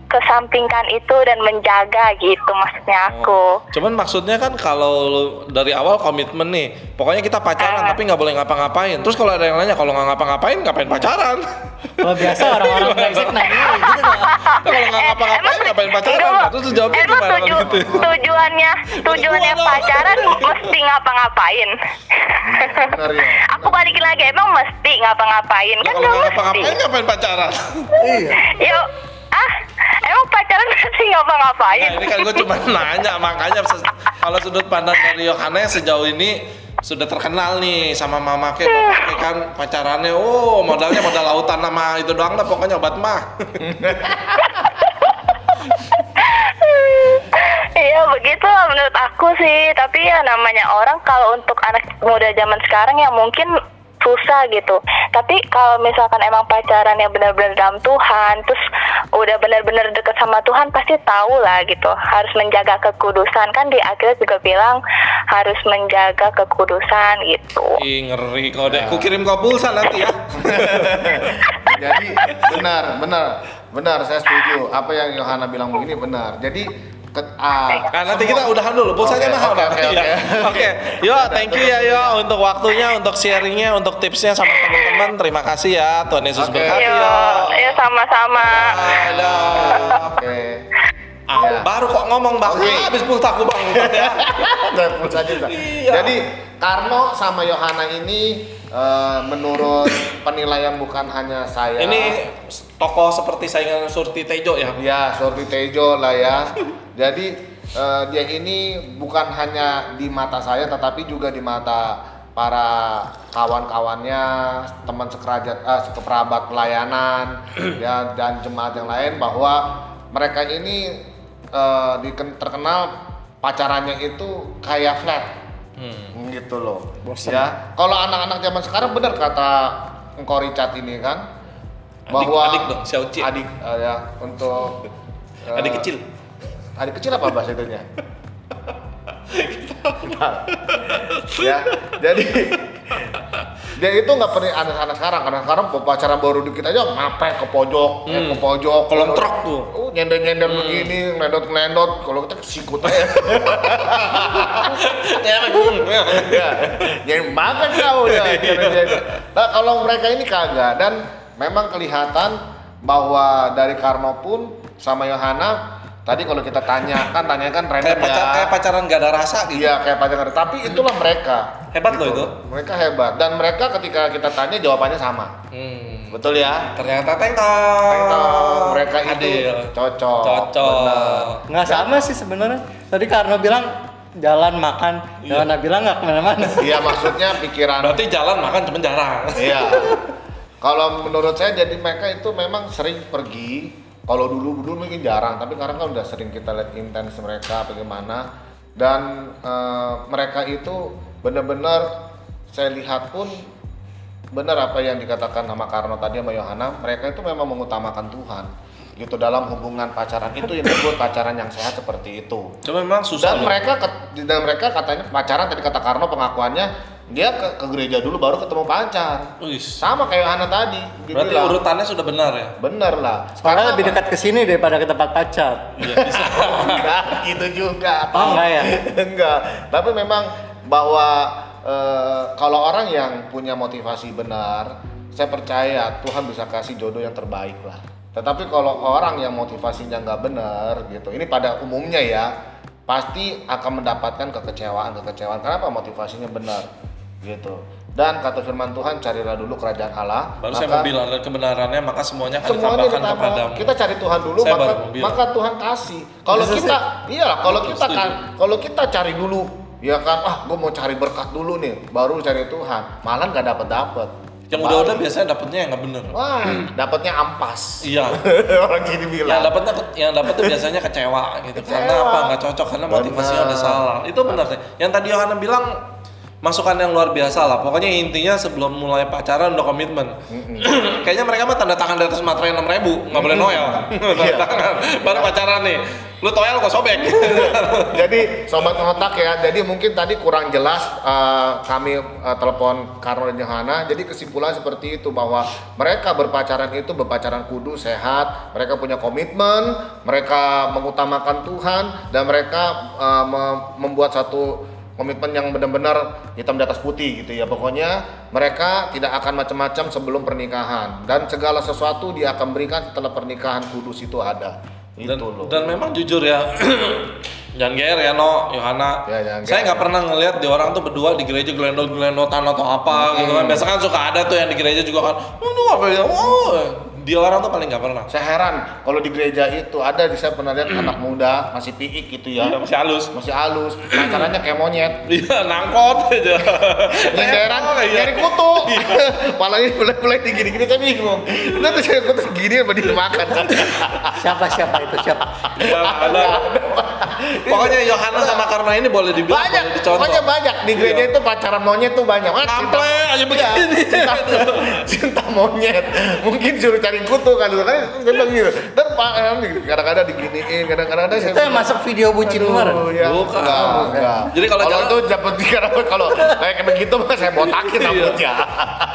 mengkesampingkan itu dan menjaga gitu maksudnya aku Cuman maksudnya kan kalau dari awal komitmen nih, pokoknya kita pacaran Ah. tapi nggak boleh ngapa-ngapain. Terus kalau ada yang nanya kalau nggak ngapa-ngapain, ngapain pacaran? Kalau biasa orang-orang brengsek nanya gitu kalau nggak ngapa-ngapain, ngapain pacaran? Nah, terus jawabnya emang gimana tuju- gitu? tujuannya tujuannya pacaran mesti ngapa-ngapain benar ya aku balikin lagi emang mesti ngapa-ngapain kan kalau nggak nggak mesti ngapa-ngapain, ngapain pacaran? Iya. Yuk, ah, emang pacaran mesti ngapa-ngapain? Nah, ini kan gue cuma nanya, makanya kalau sudut pandang dari Yohanes sejauh ini sudah terkenal nih sama mama ke bapak ke kan pacarannya oh modalnya modal lautan sama itu doang dah pokoknya obat mah Iya begitu lah menurut aku sih. Tapi ya namanya orang kalau untuk anak muda zaman sekarang ya mungkin susah gitu. Tapi kalau misalkan emang pacaran yang benar-benar dalam Tuhan, terus udah benar-benar deket sama Tuhan pasti tahu lah gitu. Harus menjaga kekudusan kan di akhirnya juga bilang harus menjaga kekudusan gitu. Ih ngeri kau deh, ku kirim kau pulsa nanti ya. jadi benar benar benar saya setuju. Apa yang Yohana bilang begini benar. Jadi ah, Nah, nanti kita udahan dulu, pulsanya Oke, mahal. oke, Pak. oke, Iya. oke. Oke, yo, thank you ya yo untuk waktunya, untuk sharingnya, untuk tipsnya sama teman-teman. Terima kasih ya, Tuhan Yesus Oke. berkati Yo, yo. ya sama-sama. Oke. Ah, Ya. baru kok ngomong bang, Oke. habis pultaku bang. ya. Udah, pulsa juga. Iya. Jadi Karno sama Yohana ini eh, menurut penilaian bukan hanya saya. Ini tokoh seperti saingan Surti Tejo ya. Ya, Surti Tejo lah ya. Jadi eh, dia ini bukan hanya di mata saya tetapi juga di mata para kawan-kawannya, teman sekerajat, eh, sekeperabat pelayanan, ya dan jemaat yang lain bahwa mereka ini diken- terkenal pacarannya itu kayak flat, Hmm. gitu loh. Bosen. Ya, kalau anak-anak zaman sekarang benar kata engkau Richard ini kan, Adik- adik dong, adik eh, ya untuk Adik kecil. Adik kecil apa bahasa itunya? ya, jadi dia itu nggak pernah anak-anak sekarang karena sekarang pacaran baru dikit aja ngapet ke pojok, eh, ke pojok, Kelontrok tuh. Uh, nyender nyender begini, nendot nendot. Kalau kita sikut aja. Ya, hmm, ya. ya, yang makan kau ya. Nah, kalau mereka ini kagak dan memang kelihatan bahwa dari Karno pun sama Yohana tadi kalau kita tanya kan tanya kan Kayak, random pacar, ya. kayak pacaran gak ada rasa gitu. Iya kayak pacaran tapi itulah mereka. Hebat loh itu. Mereka hebat dan mereka ketika kita tanya jawabannya sama. Hmm. Betul ya? Ternyata tengtong. Tengtong, mereka itu Adil. cocok. Cocok. Benar. Nggak sama sih sebenarnya. Tadi Karno bilang jalan makan, Iya. Yohana bilang nggak ke mana-mana. Iya maksudnya pikiran Berarti jalan makan cuma jarang. Iya. Kalau menurut saya jadi mereka itu memang sering pergi. Kalau dulu dulu mungkin jarang, tapi sekarang kan udah sering kita lihat intens mereka bagaimana dan eh, mereka itu benar-benar saya lihat pun benar apa yang dikatakan sama Karno tadi sama Yohana, mereka itu memang mengutamakan Tuhan gitu dalam hubungan pacaran itu yang disebut pacaran yang sehat seperti itu. Itu memang susah Dan loh. mereka dan mereka katanya pacaran tadi kata Karno pengakuannya dia ke, ke gereja dulu baru ketemu pacar. Wih. Sama kayak Yohana tadi. Dia Berarti bilang, urutannya sudah benar ya? bener lah. Soalnya Karena lebih apa? dekat ke sini daripada ke tempat pacar. Iya bisa. Enggak, gitu juga. Oh, enggak ya? enggak. Tapi memang bahwa eh, kalau orang yang punya motivasi benar, saya percaya Tuhan bisa kasih jodoh yang terbaik lah. Tetapi kalau orang yang motivasinya nggak benar gitu, ini pada umumnya ya, pasti akan mendapatkan kekecewaan-kekecewaan. Kenapa motivasinya benar gitu. Dan kata firman Tuhan, carilah dulu kerajaan Allah. Baru saya maka- mau bilang dan kebenarannya maka semuanya akan semuanya ditambahkan ditambah. kepadamu. Kita cari Tuhan dulu Saya maka maka Tuhan kasih. Kalau Bisa kita iyalah kalau kita kan kalau kita cari dulu ya kan ah gue mau cari berkat dulu nih baru cari Tuhan malah nggak dapat dapat Yang udah-udah biasanya dapetnya yang nggak bener. wah dapatnya ampas Iya. orang gini Yang bilang dapetnya yang dapet tuh biasanya kecewa gitu. Karena Kecewa. apa? Nggak cocok karena motivasinya udah salah. Itu benar sih. Yang tadi Yohana bilang masukan yang luar biasa lah. Pokoknya intinya sebelum mulai pacaran udah komitmen. Kayaknya mereka mah tanda tangan di atas materai enam ribu, nggak boleh noel. tanda Iya. tangan. Baru pacaran nih. Lu toel kok sobek. jadi sobat ngotak ya jadi mungkin tadi kurang jelas eh, kami eh, telepon Karno dan Johanna jadi kesimpulan seperti itu bahwa mereka berpacaran itu berpacaran kudu sehat mereka punya komitmen mereka mengutamakan Tuhan dan mereka me- membuat satu komitmen yang benar-benar hitam di atas putih gitu ya. Pokoknya mereka tidak akan macam-macam sebelum pernikahan. Dan segala sesuatu dia akan berikan setelah pernikahan kudus itu ada. Itu dan, loh. dan memang jujur ya jangan GR ya no Yohana. Ya, saya nggak pernah ngelihat di orang tuh berdua di gereja gelendot gelendotan atau apa gitu kan. Biasa kan suka ada tuh yang di gereja juga kan oh apa ya? Oh dia orang tuh paling nggak pernah Saya heran kalau di gereja itu ada di saya pernah lihat anak muda masih piik gitu ya, ya, masih halus masih halus, pacarannya kayak monyet. iya nangkot aja Nyinderan Iya. nyari kutu. Malah ini mulai mulai digini-gini saya bingung. Tuh saya kutu gini apa dimakan. Siapa siapa itu siapa? Ya, ada. pokoknya Yohana sama Karna ini boleh dibilang banyak, boleh dicontoh pokoknya banyak di gereja Iya. itu pacaran monyet tuh banyak. Cinta- Ngample aja Iya, begini. cinta, cinta monyet. Mungkin suruh cari kutu kan, kan dia bilang gitu. Dan Pak, kadang-kadang diginiin, kadang-kadang saya Itu yang masuk video bucin kemarin. Ya. Bukan. Enggak, enggak. Jadi kalau jalan- itu dapat kalau kayak begitu mah saya botakin Iya. rambutnya.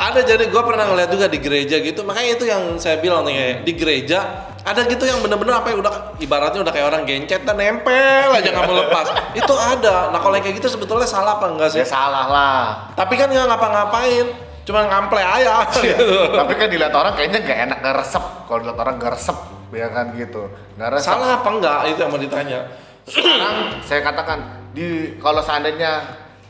ada jadi gue pernah ngeliat juga di gereja gitu makanya itu yang saya bilang nih kayak di gereja Ada gitu yang bener-bener apa ya udah ibaratnya udah kayak orang gencet dan nempel aja nggak mau lepas. Itu ada. Nah kalau yang kayak gitu sebetulnya salah apa enggak sih? Ya salah lah. Tapi kan nggak ngapa-ngapain, cuma ngample aja. gitu. Tapi kan dilihat orang kayaknya gak enak gak resep. Kalau dilihat orang gak resep, ya kan gitu. Gak resep. Salah apa enggak itu yang mau ditanya. Sekarang saya katakan di kalau seandainya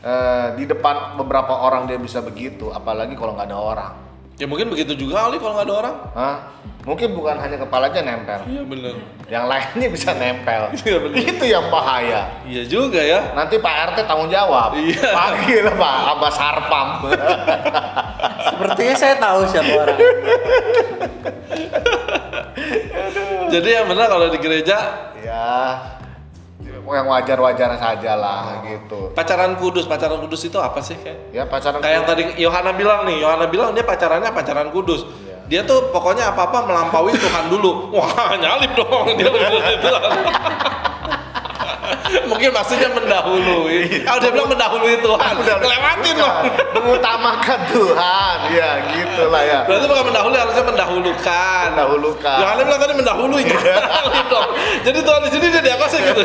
eh, di depan beberapa orang dia bisa begitu, apalagi kalau nggak ada orang. Ya mungkin begitu juga kali kalau nggak ada orang. Hah? Mungkin bukan hanya kepalanya nempel, Iya bener. yang lainnya bisa nempel. Iya, bener. Itu yang bahaya. Iya juga ya. Nanti Pak RT tanggung jawab. Iya. Panggil Pak Abah Sarpam. Sepertinya saya tahu siapa orang. Jadi yang benar kalau di gereja ya, yang wajar-wajar saja lah gitu. pacaran kudus, pacaran kudus itu apa sih kayak? Ya pacaran Kayak yang tadi Yohana bilang nih, Yohana bilang dia pacarannya pacaran kudus. Iya. Dia tuh pokoknya apa-apa melampaui Tuhan dulu. Wah, nyalip dong dia bilang itu. Mungkin maksudnya mendahului. Kalau dia bilang mendahului Tuhan, lewatin loh. mengutamakan Tuhan, ya gitulah ya. Berarti bukan mendahului, harusnya mendahulukan. Mendahulukan. Yohana bilang tadi mendahului, dong. Jadi Tuhan di sini dia di atasnya gitu.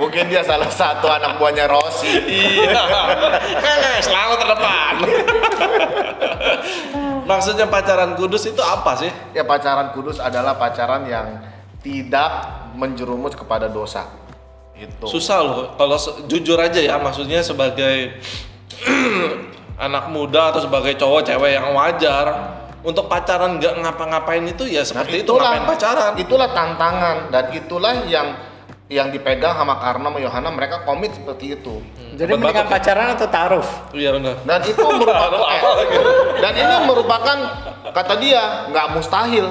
Mungkin dia salah satu anak buahnya Rossi. iya. Kan selalu terdepan. Maksudnya pacaran kudus itu apa sih? Ya pacaran kudus adalah pacaran yang tidak menjerumus kepada dosa. Itu. Susah loh. Kalau jujur aja ya, maksudnya sebagai anak muda atau sebagai cowok cewek yang wajar untuk pacaran nggak ngapa-ngapain itu ya Nah, seperti itu ngapain pacaran. Itulah tantangan dan itulah yang yang dipegang sama Karna sama Yohana mereka komit seperti itu. Jadi Obat mendingan pacaran atau taruh? Iya benar. Dan itu merupakan lagi? dan ini merupakan kata dia nggak mustahil,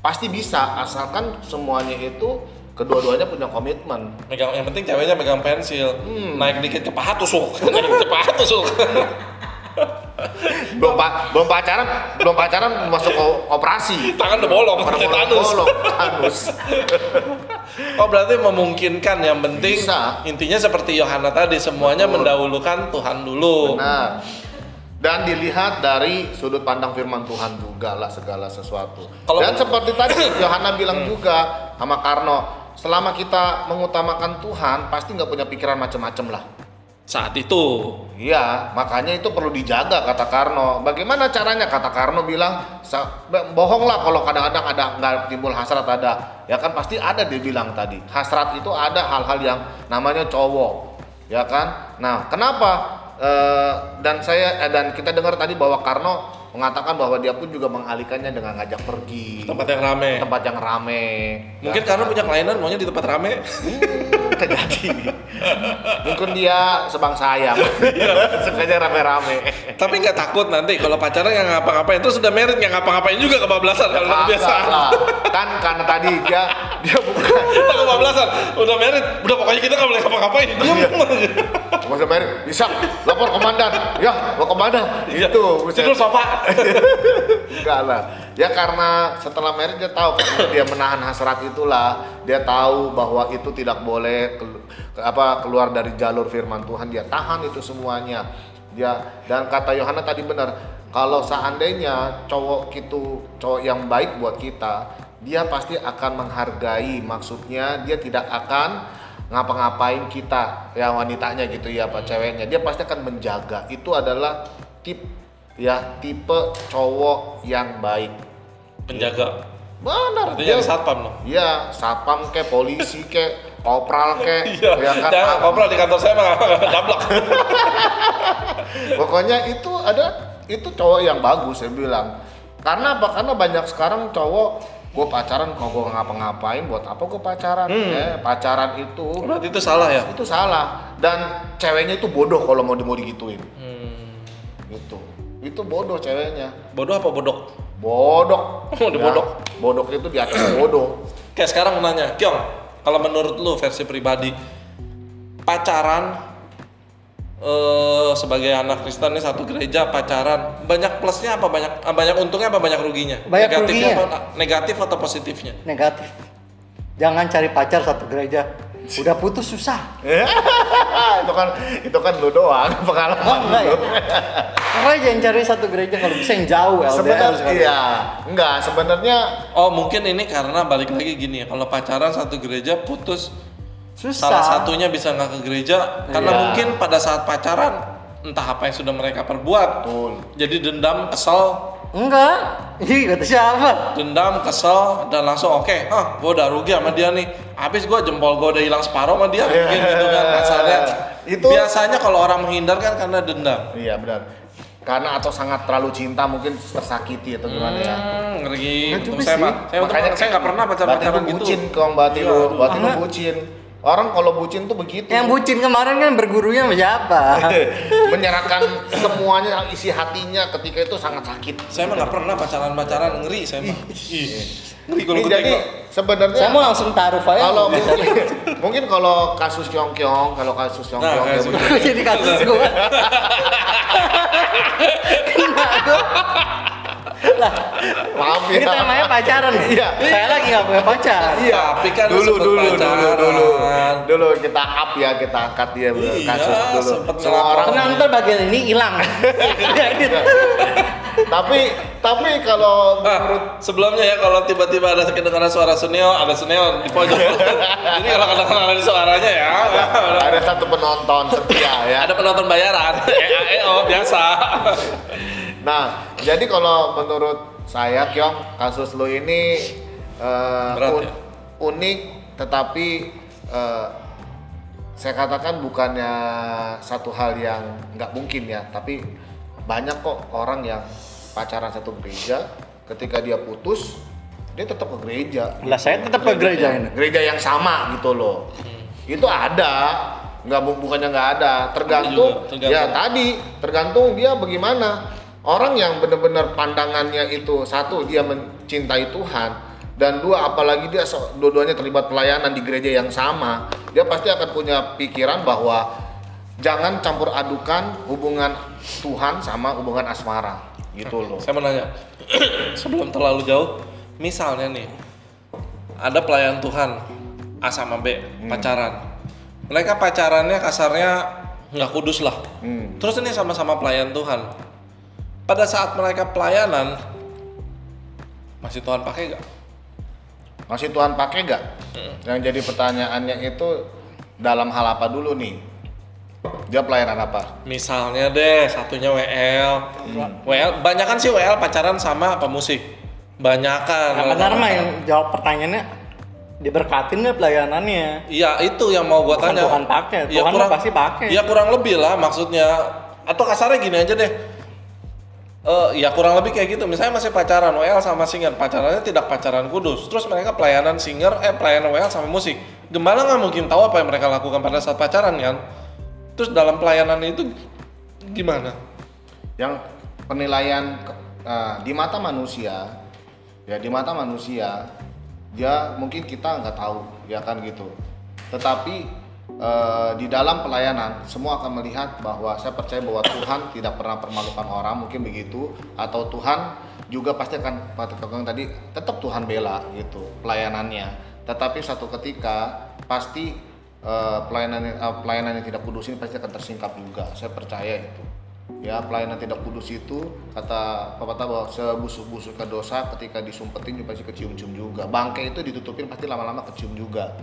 pasti bisa asalkan semuanya itu kedua-duanya punya komitmen. Megang, yang penting ceweknya megang pensil. Hmm. Naik dikit ke paha tusuk. Naik ke paha tusuk. Belum pa- belum pacaran, belum pacaran masuk operasi. Tangan udah bolong, Orang kayak bolong, Thanos. Oh berarti memungkinkan yang penting Bisa. intinya seperti Yohana tadi semuanya Betul. mendahulukan Tuhan dulu. Benar. Dan dilihat dari sudut pandang firman Tuhan juga lah segala sesuatu. Kalau- Dan seperti tadi Yohana bilang juga sama Karno, selama kita mengutamakan Tuhan, pasti nggak punya pikiran macam-macam lah. Saat itu Iya, makanya itu perlu dijaga kata Karno. Bagaimana caranya? Kata Karno bilang, "Sa- be- bohong lah kalau kadang-kadang ada nggak timbul hasrat ada. Ya kan pasti ada dia bilang tadi. Hasrat itu ada hal-hal yang namanya cowok, ya kan? Nah, kenapa? Eh, dan saya eh, dan kita dengar tadi bahwa Karno mengatakan bahwa dia pun juga mengalihkannya dengan ngajak pergi tempat yang rame. tempat yang rame. Mungkin karena punya kelainan maunya di tempat rame. terjadi. Mungkin dia sebangsa ayam. Sukanya rame-rame. Tapi nggak takut nanti kalau pacaran yang ngapa-ngapain terus udah merit nggak ngapa-ngapain juga kebablasan kalau biasa. Kan karena tadi dia dia Kita kebablasan, udah merit, udah pokoknya kita nggak boleh ngapa-ngapain. Diem. Masa Mary bisa lapor komandan. Ya, mau komandan. Iya. Itu. Tidur sofa. Enggak lah. Ya karena setelah Mary dia tahu karena dia menahan hasrat itulah, dia tahu bahwa itu tidak boleh ke- apa keluar dari jalur firman Tuhan. Dia tahan itu semuanya. Dia dan kata Yohana tadi benar, kalau seandainya cowok itu cowok yang baik buat kita, dia pasti akan menghargai. Maksudnya dia tidak akan ngapa-ngapain kita ya wanitanya gitu ya apa ceweknya dia pasti akan menjaga itu adalah tip ya tipe cowok yang baik Penjaga. benar Artinya jadi satpam loh. Iya, satpam ke polisi ke kopral ke Iya, ya kan jangan kopral di kantor saya mah gablak. pokoknya itu ada itu cowok yang bagus saya bilang karena apa karena banyak sekarang cowok gue pacaran kalau gue ngapa-ngapain buat apa gue pacaran Hmm. eh pacaran itu Berarti itu salah ya? itu salah dan ceweknya itu bodoh kalau mau mau digituin Hmm. gitu itu bodoh ceweknya Bodoh apa bodok? bodoh Oh, dibodok. Ya, bodoh itu di atas bodoh Kayak sekarang nanya, Kyong, kalau menurut lu versi pribadi, pacaran eh sebagai anak Kristen nih satu gereja pacaran banyak plusnya apa banyak ah, banyak untungnya apa banyak ruginya? Banyak Negatifnya ruginya. apa negatif atau positifnya? Negatif. Jangan cari pacar satu gereja. Udah putus susah. itu kan itu kan lu doang pengalaman Oh, enggak ya? lu. Makanya jangan cari satu gereja kalau bisa yang jauh LDR Sebenarnya iya, enggak sebenarnya Oh mungkin ini karena balik lagi gini ya, kalau pacaran satu gereja putus Susah. salah satunya bisa nggak ke gereja karena Iya. mungkin pada saat pacaran entah apa yang sudah mereka perbuat Betul. jadi dendam kesel Enggak. Ih, kata siapa? dendam kesel dan langsung oke ah gue udah rugi sama dia nih habis gue jempol gue udah hilang separuh sama dia mungkin gitu kan kasarnya Itu- biasanya kalau orang menghindar kan karena dendam iya benar. Karena atau sangat terlalu cinta mungkin tersakiti atau gimana ya. hmm, ngeri juga saya saya, untung- saya nggak pernah pacaran pacaran gitu bucin kong Iya, lu, aduh. berarti lu Karena- bucin. Orang kalau bucin tuh begitu. Yang bucin kemarin kan bergurunya sama siapa? menyerahkan semuanya isi hatinya ketika itu sangat sakit. saya mah nggak pernah pacaran pacaran ngeri saya mah ngeri kalau jadi sebenarnya Saya mau langsung taruh aja. kalau mungkin, mungkin kalau kasus Kyong Kyong, kalau kasus Kyong Nah, Kyong dia kasus- jadi kasus gue. Kena gua. lah, maaf ini ya. temanya pacaran ya? Iya. Saya lagi nggak punya pacar. Iya, Tapi kan lu dulu dulu dulu pacaran. dulu dulu kita up ya kita angkat dia Iya, kasus dulu. sempet Semua orang Karena ntar bagian ini hilang. Jadi, tapi tapi kalau Ah, menurut sebelumnya ya kalau tiba-tiba ada kedengaran suara Suneo, ada Suneo di pojok. Ini kalau kedengaran ada suaranya ya. ada satu penonton setia ya. Ada penonton bayaran. EAEO biasa. Nah, jadi kalau menurut saya Kyong, kasus lu ini eh, Berat un- ya? unik tetapi eh, saya katakan bukannya satu hal yang nggak mungkin ya, tapi banyak kok orang yang pacaran satu gereja ketika dia putus dia tetap ke gereja. Lah, saya tetap ke gereja ini. Gereja yang sama gitu loh. Itu ada, nggak bu- bukannya nggak ada. Tergantung, juga, tergantung. ya tadi tergantung dia bagaimana. Orang yang benar-benar pandangannya itu satu dia mencintai Tuhan dan dua apalagi dia dua-duanya terlibat pelayanan di gereja yang sama, dia pasti akan punya pikiran bahwa jangan campur adukan hubungan Tuhan sama hubungan asmara gitu loh. Saya mau nanya, sebelum terlalu jauh, misalnya nih, ada pelayan Tuhan A sama B pacaran, mereka pacarannya kasarnya nggak kudus lah. Hmm. Terus ini sama-sama pelayan Tuhan. Pada saat mereka pelayanan, masih Tuhan pakai nggak? Masih Tuhan pakai gak? Yang jadi pertanyaannya itu dalam hal apa dulu nih? Dia pelayanan apa? Misalnya deh, satunya WL, WL, banyak kan sih WL pacaran sama pemusik, banyakan. Nah, benar mah yang jawab pertanyaannya diberkatin nggak pelayanannya? Iya itu yang mau gua Bukan tanya. Tuhan pakai, Ya, Tuhan kurang, mah pasti pakai. Ya kurang lebih lah maksudnya. Atau kasarnya gini aja deh. Eh, ya kurang lebih kayak gitu. Misalnya masih pacaran WL sama singer, pacarannya tidak pacaran kudus. Terus mereka pelayanan singer, eh pelayanan WL sama musik. Gembala nggak mungkin tahu apa yang mereka lakukan pada saat pacaran kan? Terus dalam pelayanan itu gimana? Yang penilaian eh, di mata manusia, ya di mata manusia, dia mungkin kita nggak tahu, ya kan gitu. Tetapi eh, di dalam pelayanan, semua akan melihat bahwa saya percaya bahwa Tuhan tidak pernah permalukan orang, mungkin begitu, atau Tuhan juga pasti akan Pak tadi tetap Tuhan bela gitu pelayanannya. Tetapi satu ketika pasti eh, pelayanan eh, pelayanan yang tidak kudus ini pasti akan tersingkap juga. Saya percaya itu. Ya pelayanan tidak kudus itu kata pepatah bahwa sebusuk-busuk ke dosa ketika disumpetin juga pasti kecium-cium juga. Bangkai itu ditutupin pasti lama-lama kecium juga.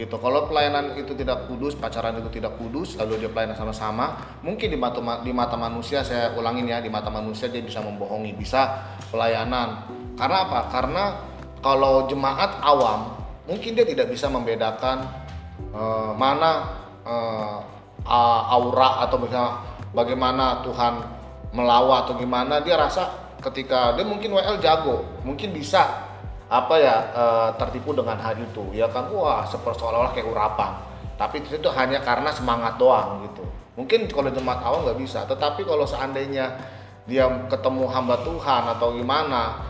Gitu. Kalau pelayanan itu tidak kudus, pacaran itu tidak kudus, lalu dia pelayanan sama-sama, mungkin di mata di mata manusia saya ulangin ya, di mata manusia dia bisa membohongi, bisa pelayanan. Karena apa? Karena kalau jemaat awam mungkin dia tidak bisa membedakan eh, mana a- aura atau bagaimana Tuhan melawat atau gimana dia rasa ketika dia mungkin WL jago mungkin bisa apa ya eh, tertipu dengan hal itu. Ya kan wah seperti seolah-olah kayak urapan. Tapi itu hanya karena semangat doang gitu. Mungkin kalau jemaat awam nggak bisa. Tetapi kalau seandainya dia ketemu hamba Tuhan atau gimana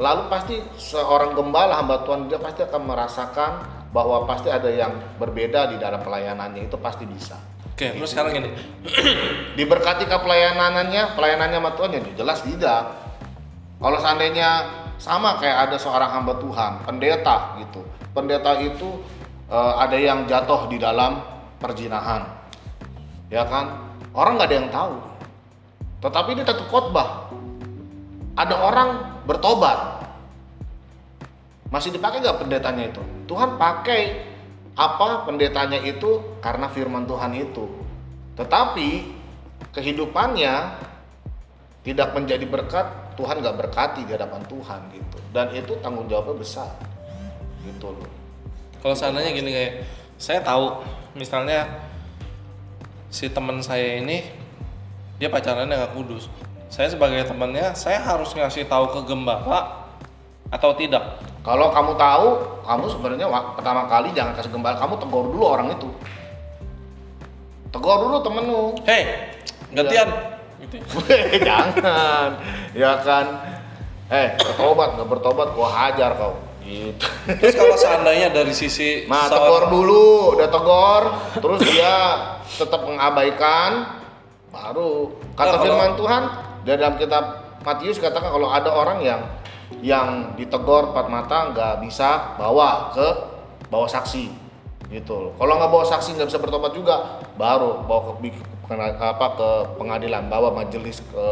lalu pasti seorang gembala hamba Tuhan dia pasti akan merasakan bahwa pasti ada yang berbeda di dalam pelayanannya. Itu pasti bisa. Oke, terus sekarang gini. diberkati ke pelayanannya pelayanannya sama Tuhan ya jelas tidak. Kalau seandainya sama kayak ada seorang hamba Tuhan pendeta gitu pendeta itu eh, ada yang jatuh di dalam perjinahan ya kan orang nggak ada yang tahu tetapi dia tetap khotbah. Ada orang bertobat, masih dipakai nggak pendetanya itu? Tuhan pakai apa pendetanya itu karena firman Tuhan itu. Tetapi kehidupannya tidak menjadi berkat, Tuhan nggak berkati di hadapan Tuhan gitu. Dan itu tanggung jawabnya besar, gitu loh. Kalau seandainya gini kayak saya tahu misalnya si teman saya ini dia pacarannya nggak kudus. Saya sebagai temannya saya harus ngasih tahu ke gembala atau tidak. Kalau kamu tahu, kamu sebenarnya pertama kali jangan kasih gembala, kamu tegur dulu orang itu. Tegur dulu temenmu. Hei, gantian. Gitu. Weh, jangan, ya kan. Eh, bertobat nggak bertobat, gua hajar kau. Gitu. Terus kalau seandainya dari sisi Nah, seorang- tegur dulu, udah tegur, terus dia tetap mengabaikan, baru kata Nah, kalau- firman Tuhan di dalam kitab Matius katakan kalau ada orang yang yang ditegur empat mata nggak bisa bawa ke bawa saksi gitu loh. Kalau nggak bawa saksi nggak bisa bertobat juga, baru bawa ke, apa ke pengadilan, bawa majelis ke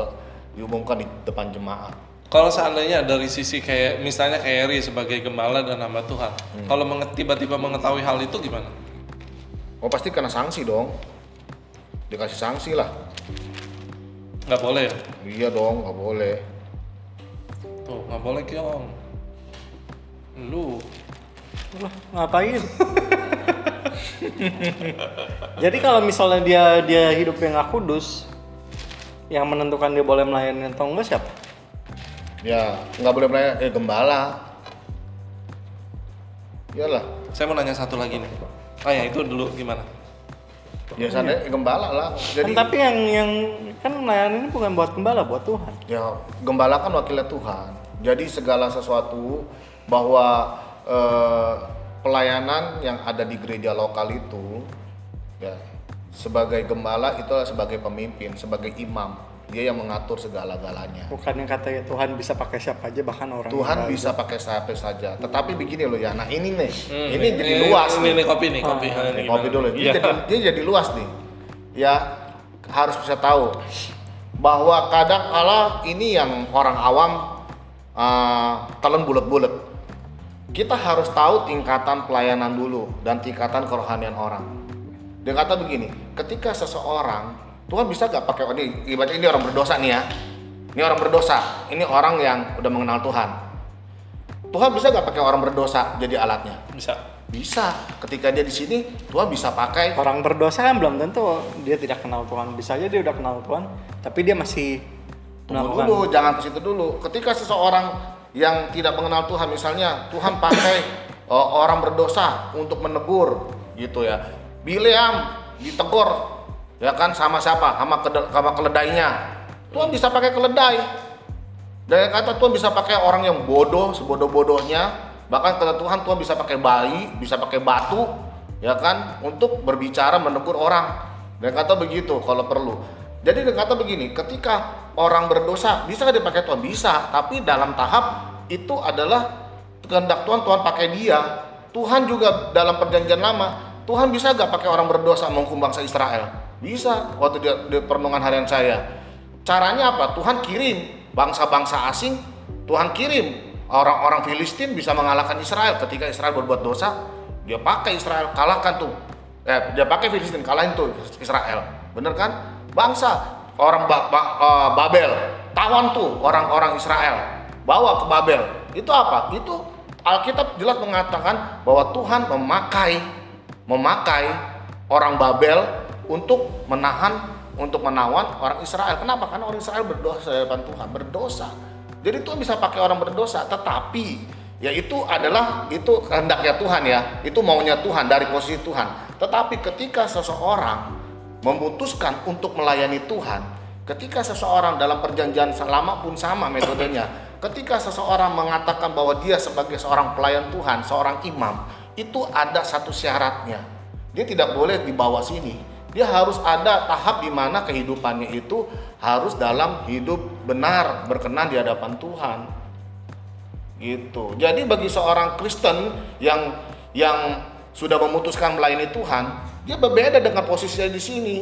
diumumkan di depan jemaat. Kalau seandainya dari sisi kayak misalnya kayak Eri sebagai gembala dan hamba Tuhan, Hmm. kalau tiba-tiba mengetahui hal itu gimana? Oh pasti kena sanksi dong, dikasih sanksi lah. Nggak boleh ya? Iya dong, nggak boleh. Tuh, nggak boleh Kyong. Lu, Lah, ngapain? Jadi kalau misalnya dia dia hidupnya nggak kudus, yang menentukan dia boleh melayani atau enggak siapa? Ya, nggak boleh melayani, eh gembala. Iyalah, saya mau nanya satu lagi nih. Oh ya itu dulu gimana? biasanya eh, gembala lah. Jadi, kan tapi yang yang kan melayani ini bukan buat gembala, buat Tuhan. ya gembala kan wakilnya Tuhan. Jadi segala sesuatu bahwa eh, pelayanan yang ada di gereja lokal itu, ya sebagai gembala itu adalah sebagai pemimpin, sebagai imam. Dia yang mengatur segala-galanya. Bukan yang katanya Tuhan bisa pakai siapa aja bahkan orang Tuhan yang bisa pakai siapa saja. Tetapi begini loh ya, nah ini nih, Hmm, ini jadi luas Ini, nih. nih kopi nih, kopi. Ah, Ah, ini kopi dulu. Iya. Dia, jadi, dia jadi luas nih. Ya harus bisa tahu bahwa kadang kala ini yang orang awam uh, telan bulat-bulat. Kita harus tahu tingkatan pelayanan dulu dan tingkatan kerohanian orang. Dia kata begini, ketika seseorang Tuhan bisa gak pakai ini ibaratnya ini orang berdosa nih ya. Ini orang berdosa, ini orang yang udah mengenal Tuhan. Tuhan bisa gak pakai orang berdosa jadi alatnya? Bisa. Bisa. Ketika dia di sini, Tuhan bisa pakai. orang berdosa kan belum tentu dia tidak kenal Tuhan. Bisa aja dia udah kenal Tuhan, tapi dia masih Tunggu dulu, jangan ke situ dulu. Ketika seseorang yang tidak mengenal Tuhan, misalnya Tuhan pakai uh, orang berdosa untuk menegur, gitu ya. Bileam ditegur, ya kan sama siapa? Sama, sama keledainya. Tuhan bisa pakai keledai. Dan kata Tuhan bisa pakai orang yang bodoh, sebodoh-bodohnya. Bahkan kata Tuhan, Tuhan bisa pakai bayi, bisa pakai batu, ya kan, untuk berbicara menegur orang. Dan kata begitu kalau perlu. Jadi dia kata begini, ketika orang berdosa, bisa nggak dipakai Tuhan? Bisa, tapi dalam tahap itu adalah kehendak Tuhan, Tuhan pakai dia. Tuhan juga dalam perjanjian lama, Tuhan bisa nggak pakai orang berdosa menghukum bangsa Israel? Bisa, waktu dia di perenungan harian saya. Caranya apa? Tuhan kirim bangsa-bangsa asing, Tuhan kirim orang-orang Filistin bisa mengalahkan Israel ketika Israel berbuat dosa, dia pakai Israel kalahkan tuh. Eh, dia pakai Filistin kalahin tuh Israel. Bener kan? Bangsa orang ba- ba- eh, Babel tawan tuh orang-orang Israel bawa ke Babel. Itu apa? Itu Alkitab jelas mengatakan bahwa Tuhan memakai memakai orang Babel untuk menahan untuk menawan orang Israel. Kenapa? Karena orang Israel berdosa di hadapan Tuhan, berdosa. Jadi Tuhan bisa pakai orang berdosa, tetapi ya itu adalah itu kehendaknya Tuhan ya, itu maunya Tuhan dari posisi Tuhan. Tetapi ketika seseorang memutuskan untuk melayani Tuhan, ketika seseorang dalam perjanjian lama pun sama metodenya, ketika seseorang mengatakan bahwa dia sebagai seorang pelayan Tuhan, seorang imam, itu ada satu syaratnya. Dia tidak boleh di bawah sini. Dia harus ada tahap di mana kehidupannya itu harus dalam hidup benar, berkenan di hadapan Tuhan. Gitu. Jadi bagi seorang Kristen yang yang sudah memutuskan melayani Tuhan, dia berbeda dengan posisinya di sini.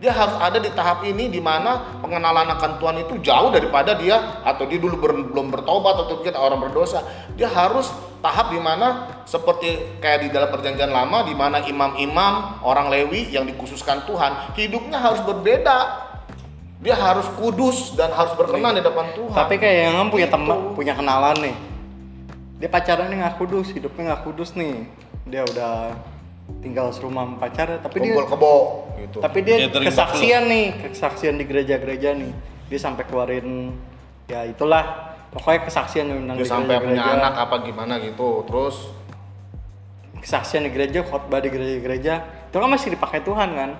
Dia harus ada di tahap ini di mana pengenalan akan Tuhan itu jauh daripada dia atau dia dulu ber- belum bertobat atau kita orang berdosa. Dia harus tahap di mana seperti kayak di dalam perjanjian lama di mana imam-imam orang Lewi yang dikhususkan Tuhan, hidupnya harus berbeda. Dia harus kudus dan harus berkenan di depan Tuhan. Tapi kayak yang punya Gitu. teman, punya kenalan nih. Dia pacarannya nggak kudus, hidupnya nggak kudus nih. Dia udah tinggal serumah pacarnya, tapi dia kumpul kebo gitu. tapi dia Gathering kesaksian nih, kesaksian di gereja-gereja nih. Dia sampai keluarin ya itulah pokoknya kesaksian tentang dia di sampai punya gereja-gereja. anak apa gimana gitu. Terus kesaksian di gereja, khotbah di gereja-gereja, itu kan masih dipakai Tuhan kan?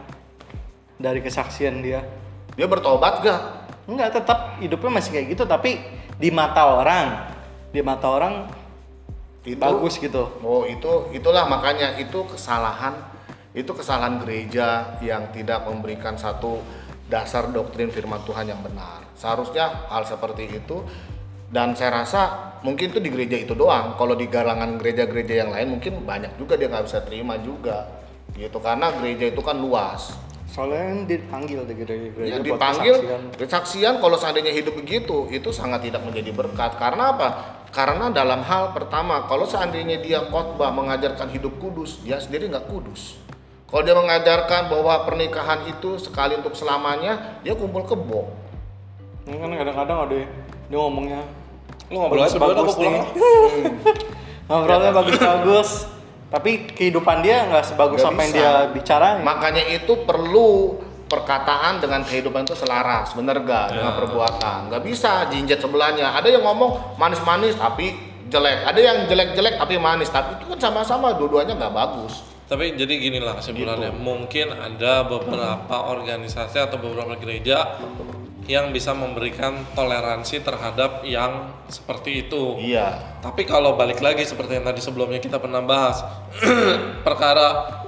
Dari kesaksian dia. dia bertobat gak? Enggak, tetap hidupnya masih kayak gitu, tapi di mata orang, di mata orang Itu bagus gitu. Oh itu itulah makanya itu kesalahan itu kesalahan gereja yang tidak memberikan satu dasar doktrin firman Tuhan yang benar. Seharusnya hal seperti itu dan saya rasa mungkin itu di gereja itu doang. Kalau di galangan gereja-gereja yang lain mungkin banyak juga dia nggak bisa terima juga gitu karena gereja itu kan luas. Soalnya kan dipanggil di gereja-gereja Ya, dipanggil kesaksian. kesaksian kalau seandainya hidup begitu itu sangat tidak menjadi berkat karena apa karena dalam hal pertama kalau seandainya dia khotbah mengajarkan hidup kudus dia sendiri nggak kudus kalau dia mengajarkan bahwa pernikahan itu sekali untuk selamanya dia kumpul kebo Ini kan kadang-kadang ada dia ngomongnya Lu ngobrol aja berdua, bagus-bagus aku pulang. nih. Ngobrolnya bagus-bagus. Tapi kehidupan dia nggak sebagus Nggak apa yang bisa. dia bicarain. makanya itu perlu perkataan dengan kehidupan itu selaras bener gak dengan perbuatan. Nggak bisa jinjat sebelahnya. Ada yang ngomong manis-manis tapi jelek. Ada yang jelek-jelek tapi manis. Tapi itu kan sama-sama dua-duanya nggak bagus. Tapi jadi gini lah kesimpulannya, mungkin ada beberapa organisasi atau beberapa gereja yang bisa memberikan toleransi terhadap yang seperti itu. iya. Tapi kalau balik lagi seperti yang tadi sebelumnya kita pernah bahas, perkara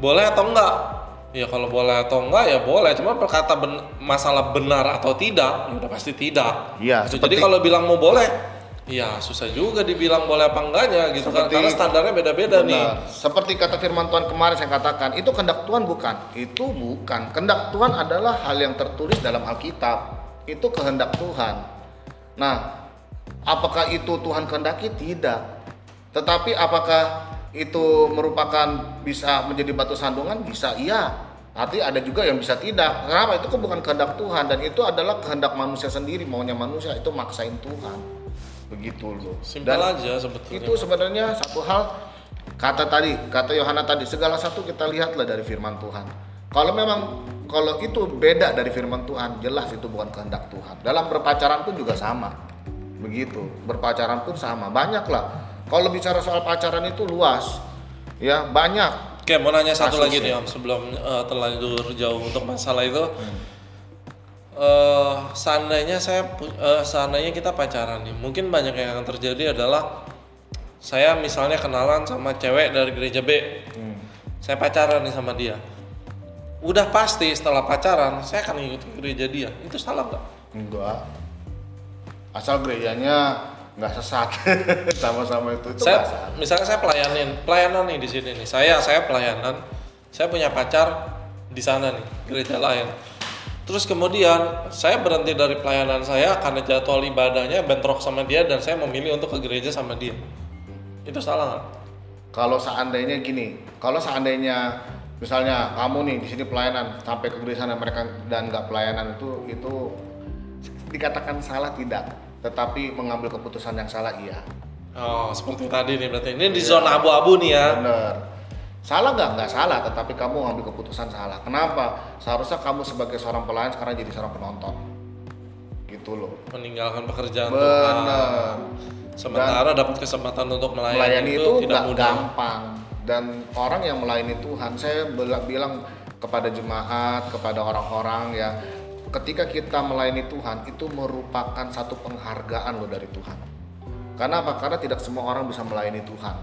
boleh atau enggak? Ya kalau boleh atau enggak ya boleh, cuma perkata ben- masalah benar atau tidak, ya udah pasti tidak. Iya, seperti- Jadi kalau bilang mau boleh, ya susah juga dibilang boleh apa enggaknya gitu kan, Seperti- karena standarnya beda-beda nih. Seperti kata firman Tuhan kemarin saya katakan, itu kehendak Tuhan bukan? Itu bukan. Kehendak Tuhan adalah hal yang tertulis dalam Alkitab. Itu kehendak Tuhan. Nah, apakah itu Tuhan kehendaki? Tidak. Tetapi apakah itu merupakan bisa menjadi batu sandungan? Bisa, iya. Tapi ada juga yang bisa tidak. Kenapa? Itu kan bukan kehendak Tuhan dan itu adalah kehendak manusia sendiri, maunya manusia itu maksain Tuhan. Begitu loh. Simpel Dan- aja sebetulnya. itu sebenarnya satu hal kata tadi kata Yohana tadi segala satu kita lihatlah dari firman Tuhan kalau memang kalau itu beda dari firman Tuhan jelas itu bukan kehendak Tuhan dalam berpacaran pun juga sama begitu berpacaran pun sama banyak lah kalau bicara soal pacaran itu luas ya banyak Oke, mau nanya satu lagi nih Om sebelum eh, terlanjur jauh untuk masalah itu. Eh, seandainya saya eh, seandainya kita pacaran nih, mungkin banyak yang akan terjadi adalah saya misalnya kenalan sama cewek dari gereja B. Saya pacaran nih sama dia. Udah pasti setelah pacaran saya akan ikut gereja dia. Itu salah nggak? enggak asal gerejanya nggak sesat. Sama-sama itu. Itu saya misalnya saya pelayanin pelayanan nih di sini nih. Saya saya pelayanan saya punya pacar di sana nih gereja lain. Terus kemudian saya berhenti dari pelayanan saya karena jadwal ibadahnya bentrok sama dia dan saya memilih untuk ke gereja sama dia. Itu salah nggak? Kalau seandainya gini, kalau seandainya misalnya kamu nih di sini pelayanan sampai ke gereja sana mereka dan nggak pelayanan itu itu dikatakan salah tidak, tetapi mengambil keputusan yang salah iya. oh seperti tadi nih berarti ini di zona abu-abu nih ya Bener. Salah nggak? Nggak salah, tetapi kamu ngambil keputusan salah. Kenapa? Seharusnya kamu sebagai seorang pelayan sekarang jadi seorang penonton. Gitu loh. meninggalkan pekerjaan Bener. sementara dapat kesempatan untuk melayani, melayani itu, itu tidak mudah gampang dan orang yang melayani Tuhan saya bilang kepada jemaat kepada orang-orang ya ketika kita melayani Tuhan itu merupakan satu penghargaan loh dari Tuhan. Karena apa? Karena tidak semua orang bisa melayani Tuhan.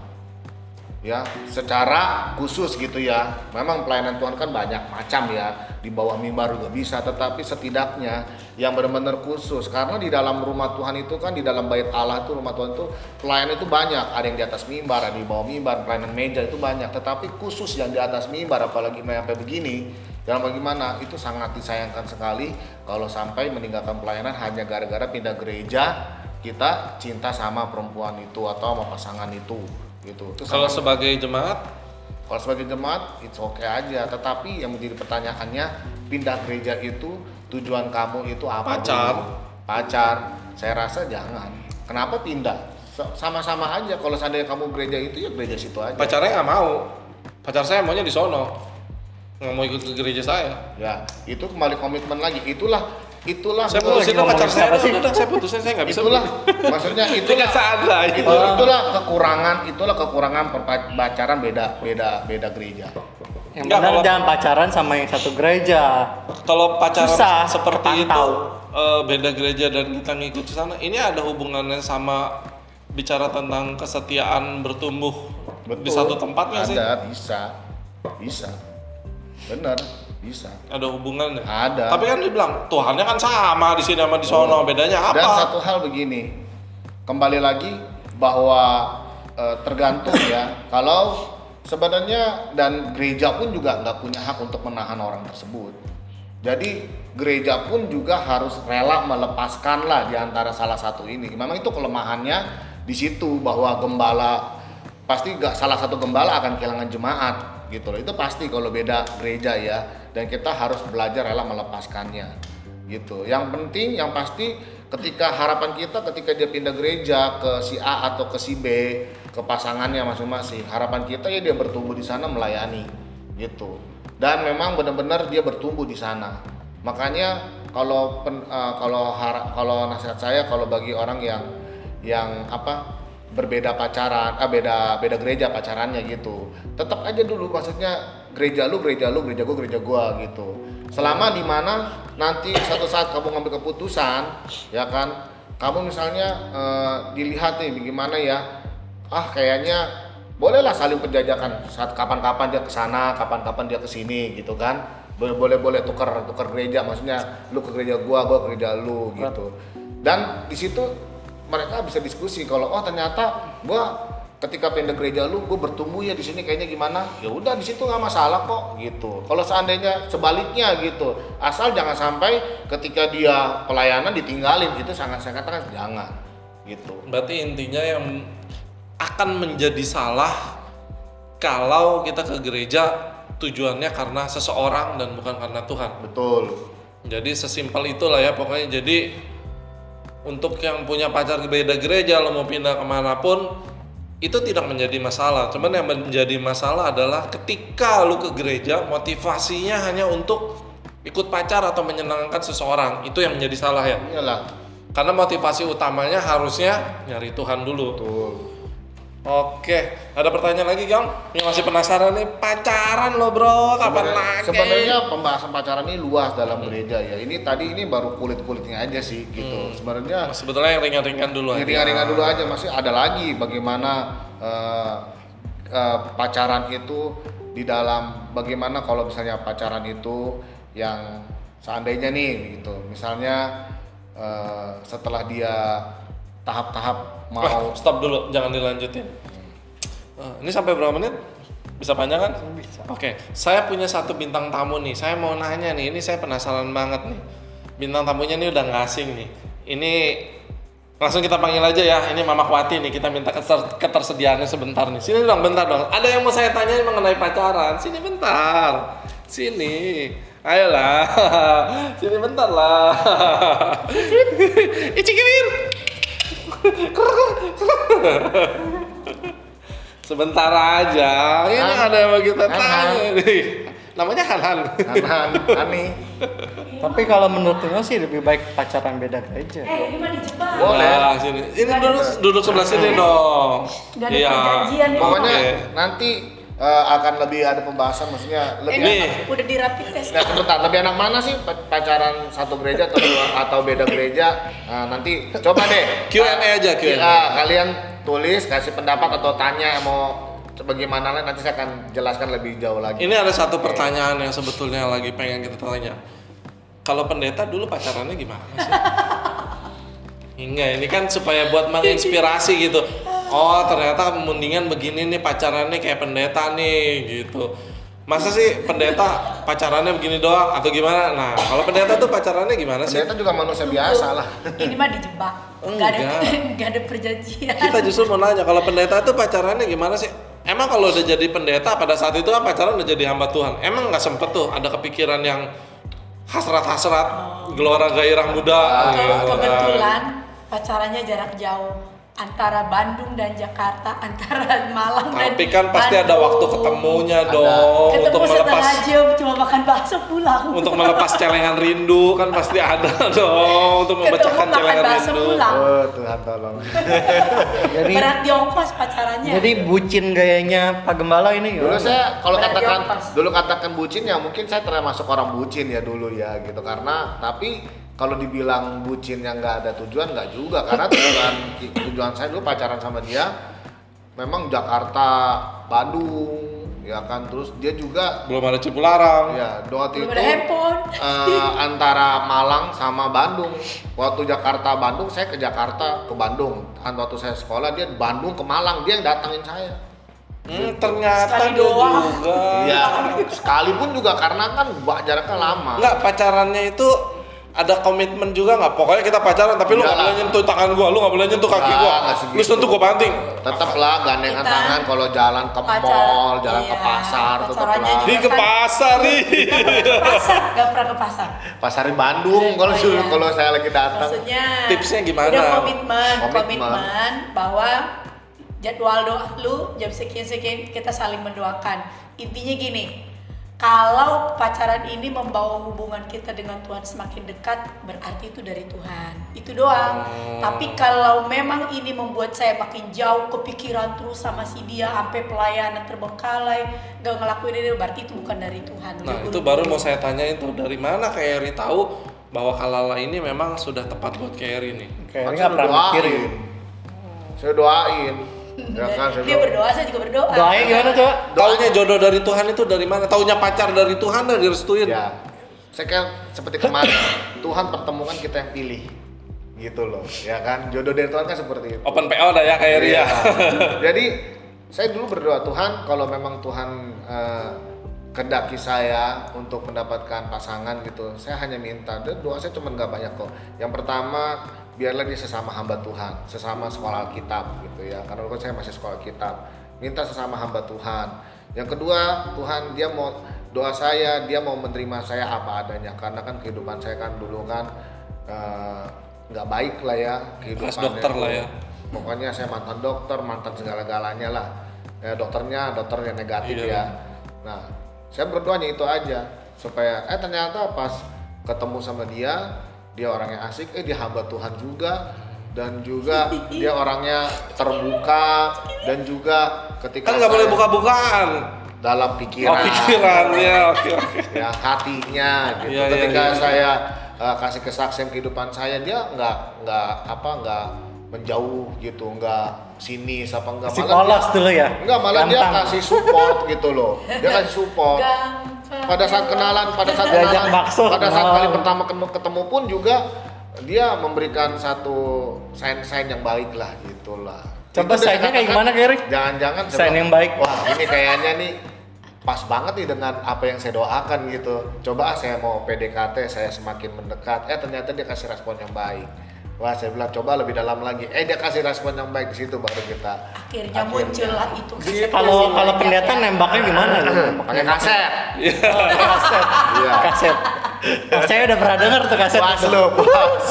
Ya secara khusus gitu ya. Memang pelayanan Tuhan kan banyak macam ya. Di bawah mimbar juga bisa tetapi setidaknya yang benar-benar khusus. Karena di dalam rumah Tuhan itu kan di dalam bait Allah itu rumah Tuhan itu pelayanan itu banyak. Ada yang di atas mimbar ada yang di bawah mimbar. Pelayanan meja itu banyak. Tetapi khusus yang di atas mimbar apalagi sampai begini dalam bagaimana itu sangat disayangkan sekali kalau sampai meninggalkan pelayanan hanya gara-gara pindah gereja kita cinta sama perempuan itu atau sama pasangan itu gitu itu Kalau sebagai jemaat, kalau sebagai jemaat, it's okay aja. Tetapi yang menjadi pertanyaannya, pindah gereja itu tujuan kamu itu apa? Pacar. dulu? Pacar. Saya rasa jangan. Kenapa pindah? Sama-sama aja. Kalau seandainya kamu gereja itu ya gereja situ aja. pacarnya nggak mau. Pacar saya maunya di sono. Nggak mau ikut ke gereja saya. Ya, itu kembali komitmen lagi. Itulah itulah Saya putusin pacar saya. sih? Udah, udah, saya putusin saya nggak bisa. itulah maksudnya Itu nggak sadar. itu, itulah kekurangan itulah kekurangan pacaran beda beda beda gereja. Yang Enggak, benar kalau- jangan pacaran sama yang satu gereja. Kalau pacaran Susah, seperti itu kepantau. eh, beda gereja dan kita ngikut ke sana, ini ada hubungannya sama bicara tentang kesetiaan bertumbuh di satu tempat nggak sih? Ada, bisa. Bisa. Bener, bisa. Ada hubungannya. Ada. Tapi kan dibilang Tuhannya kan sama di sini sama di sono, bedanya apa? Dan satu hal begini, kembali lagi bahwa eh, tergantung ya. Kalau sebenarnya dan gereja pun juga nggak punya hak untuk menahan orang tersebut. Jadi gereja pun juga harus rela melepaskan lah di antara salah satu ini. Memang itu kelemahannya di situ bahwa gembala pasti gak salah satu gembala akan kehilangan jemaat gitu loh. Itu pasti kalau beda gereja ya. Dan kita harus belajar rela melepaskannya gitu. Yang penting, yang pasti ketika harapan kita ketika dia pindah gereja ke si A atau ke si B, ke pasangannya masing-masing, harapan kita ya dia bertumbuh di sana melayani gitu. Dan memang benar-benar dia bertumbuh di sana. Makanya kalau pen- eh, kalau kalau nasihat saya kalau bagi orang yang yang apa berbeda pacaran, ah beda beda gereja pacarannya gitu. Tetap aja dulu maksudnya gereja lu gereja lu gereja gua gereja gua gitu. Selama di mana nanti satu saat kamu ngambil keputusan, ya kan? Kamu misalnya eh, dilihat nih bagaimana ya? Ah kayaknya bolehlah saling penjajakan saat kapan-kapan dia ke sana, kapan-kapan dia ke sini gitu kan. Boleh boleh tukar tukar gereja maksudnya lu ke gereja gua, gua ke gereja lu gitu. Dan di situ mereka bisa diskusi kalau oh ternyata gua ketika pindah gereja lu gue bertumbuh ya di sini kayaknya gimana ya udah di situ nggak masalah kok gitu kalau seandainya sebaliknya gitu asal jangan sampai ketika dia pelayanan ditinggalin itu sangat saya katakan jangan gitu Berarti intinya yang akan menjadi salah kalau kita ke gereja tujuannya karena seseorang dan bukan karena Tuhan. betul Jadi sesimpel itulah ya pokoknya. Jadi untuk yang punya pacar beda gereja lo mau pindah ke mana pun itu tidak menjadi masalah. Cuman yang menjadi masalah adalah ketika lu ke gereja motivasinya hanya untuk ikut pacar atau menyenangkan seseorang itu yang menjadi salah ya. iyalah Karena motivasi utamanya harusnya nyari Tuhan dulu. betul Oke, ada pertanyaan lagi, Gang? Yang masih penasaran nih, pacaran lo, Bro. Kapan Sebenarnya- lagi? Sebenarnya pembahasan pacaran ini luas dalam gereja ya. Ini tadi ini baru kulit-kulitnya aja sih gitu. Sebenarnya sebetulnya yang ringan-ringan dulu aja. ringan-ringan dulu aja masih ada lagi bagaimana eh, eh, pacaran itu di dalam bagaimana kalau misalnya pacaran itu yang seandainya nih gitu. Misalnya eh, setelah dia tahap-tahap Wah, mau stop dulu, jangan dilanjutin. Eh, ini sampai berapa menit? Bisa panjang kan? Bisa. Oke, saya punya satu bintang tamu nih. Saya mau nanya nih, ini saya penasaran banget nih. Bintang tamunya nih udah nggak asing nih. Ini langsung kita panggil aja ya. Ini Mama Kwati nih. Kita minta keter- ketersediaannya sebentar nih. Sini dong, bentar dong. Ada yang mau saya tanyain mengenai pacaran. Sini bentar. Sini. Ayolah. Sini bentar lah. Icikir. Sebentar aja. Ini Han. ada yang mau kita tanya nih. Namanya Hanan. Hanan, Hani, Tapi kalau menurut Tino sih lebih baik pacaran beda gereja. Eh, ini mah dijebak. Boleh. Nah, sini. Ini duduk duduk sebelah sini dong. Iya. Pokoknya nanti eh, akan lebih ada pembahasan maksudnya lebih Nih. enak. Udah dirapid tes. Nah, sebentar, lebih enak mana sih pa- pacaran satu gereja atau atau beda gereja? Nah, nanti coba deh Q&A aja, Q&A. Iya, kalian tulis kasih pendapat atau tanya mau bagaimana nanti saya akan jelaskan lebih jauh lagi. Ini ada satu pertanyaan yang sebetulnya lagi pengen kita tanya. Kalau pendeta dulu pacarannya gimana sih? Hingga ini kan supaya buat menginspirasi gitu. Oh ternyata mendingan begini nih pacarannya kayak pendeta nih gitu. Masa sih pendeta pacarannya begini doang atau gimana? Nah, kalau pendeta tuh pacarannya gimana sih? Ternyata juga manusia biasa lah. Ini mah dijebak. Enggak ada Enggak. enggak ada perjanjian. Kita justru mau nanya, kalau pendeta tuh pacarannya gimana sih? Emang kalau udah jadi pendeta pada saat itu kan pacaran udah jadi hamba Tuhan. Emang nggak sempet tuh ada kepikiran yang hasrat-hasrat, gelora gairah muda. Kalau gitu kan. kebetulan pacarannya jarak jauh antara Bandung dan Jakarta, antara Malang dan Tapi kan pasti ada Bandung. waktu ketemunya Ada. dong Ketemu untuk melepas jam cuma makan bakso pulang. untuk melepas celengan rindu kan pasti ada dong untuk memecahkan celengan bakso rindu. pulang. Oh Tuhan tolong. Jadi Berat di ongkos pacarannya. jadi bucin gayanya Pak Gembala ini Dulu ya. saya kalau Berat katakan dulu katakan bucin ya mungkin saya termasuk orang bucin ya dulu ya gitu karena tapi kalau dibilang bucin yang nggak ada tujuan nggak juga karena tujuan tujuan saya dulu pacaran sama dia memang Jakarta Bandung ya kan terus dia juga Belum ada Cipularang. ya waktu belum itu ada handphone. eh, antara Malang sama Bandung. Waktu Jakarta Bandung, saya ke Jakarta ke Bandung. Kan waktu saya sekolah dia Bandung ke Malang, dia yang datangin saya. Hmm, ternyata Sekali dia doang. juga. Iya, sekalipun juga karena kan jaraknya lama. Enggak, pacarannya itu ada komitmen juga nggak? Pokoknya kita pacaran, tapi lu nggak Enggak boleh nyentuh tangan gua, lu nggak boleh nyentuh kaki Enggak, gua. enggak. Lu sentuh gua banting. Tetap lah gandengan Kita tangan kalau jalan ke pacaran, mall, jalan ke iya, pasar, tetap pacarannya lah. juga. Ih ke pasar nih. pasar, gak pernah ke pasar. Pasarin Bandung kalau Oh, iya. kalau saya lagi datang. Maksudnya Tipsnya gimana? Udah komitmen, Komitmen. komitmen, bahwa jadwal doa lu jam sekian sekian kita saling mendoakan. Intinya gini, kalau pacaran ini membawa hubungan kita dengan Tuhan semakin dekat, berarti itu dari Tuhan. Itu doang. Hmm. Tapi kalau memang ini membuat saya makin jauh kepikiran terus sama si dia sampai pelayanan terbengkalai, gak ngelakuin ini, berarti itu bukan dari Tuhan. Nah Udah itu buru-buru. baru mau saya tanyain tuh dari mana Kak Eri tahu bahwa Kalala ini memang sudah tepat buat Eri nih. Kan nggak saya pernah doain. mikirin. Saya doain. Ya kan, saya Dia berdoa, saya juga berdoa. Doanya gimana coba? Taunya jodoh dari Tuhan itu dari mana? Taunya pacar dari Tuhan dan direstuin. Ya, saya kan seperti kemarin Tuhan pertemukan kita yang pilih, gitu loh, ya kan? Jodoh dari Tuhan kan seperti itu. Open PO dah ya Kak Eri ya. Iya. Jadi saya dulu berdoa Tuhan, kalau memang Tuhan eh, kendaki saya untuk mendapatkan pasangan gitu, saya hanya minta. Dan doa saya cuma nggak banyak kok. Yang pertama, biarlah dia sesama hamba Tuhan, sesama sekolah Alkitab gitu ya. Karena dulu kan saya masih sekolah Alkitab. Minta sesama hamba Tuhan. Yang kedua, Tuhan dia mau doa saya, dia mau menerima saya apa adanya. Karena kan kehidupan saya kan dulu kan eh, nggak baik lah ya kehidupannya. dokter lah ya. Pokoknya saya mantan dokter, mantan segala-galanya lah. Ya, dokternya dokter yang negatif Iya. ya. Nah, saya berdoanya itu aja supaya eh ternyata pas ketemu sama dia, dia orangnya asik, eh dia hamba Tuhan juga dan juga dia orangnya terbuka dan juga ketika Kan nggak boleh buka-bukaan. dalam Oh pikiran, pikirannya, oke oke. ya hatinya gitu. Iya, Ketika iya. saya uh, kasih kesaksian kehidupan saya, dia nggak nggak apa nggak menjauh gitu, nggak sinis apa enggak Si polos dulu ya. Enggak, malah dia Gampang. kasih support gitu loh. Dia kasih support. Gampang. Pada saat kenalan, pada saat Diajak kenalan, bakso, pada saat kali pertama ketemu, pun juga dia memberikan satu sign-sign yang baik lah gitulah. Coba sign-nya kayak gimana, Gary? Jangan-jangan Sign yang baik. Wah, ini kayaknya nih pas banget nih dengan apa yang saya doakan gitu. Coba ah, saya mau PDKT, saya semakin mendekat. Eh ternyata dia kasih respon yang baik. Wah, saya bilang coba lebih dalam lagi. Eh dia kasih respon yang baik di situ baru kita akhirnya muncullah itu Gitu. Kalau kalau pendeta nembaknya gimana? pakai kaset. kaset. Iya. Kaset. Oh, saya udah pernah dengar tuh kaset. Pas lo, pas.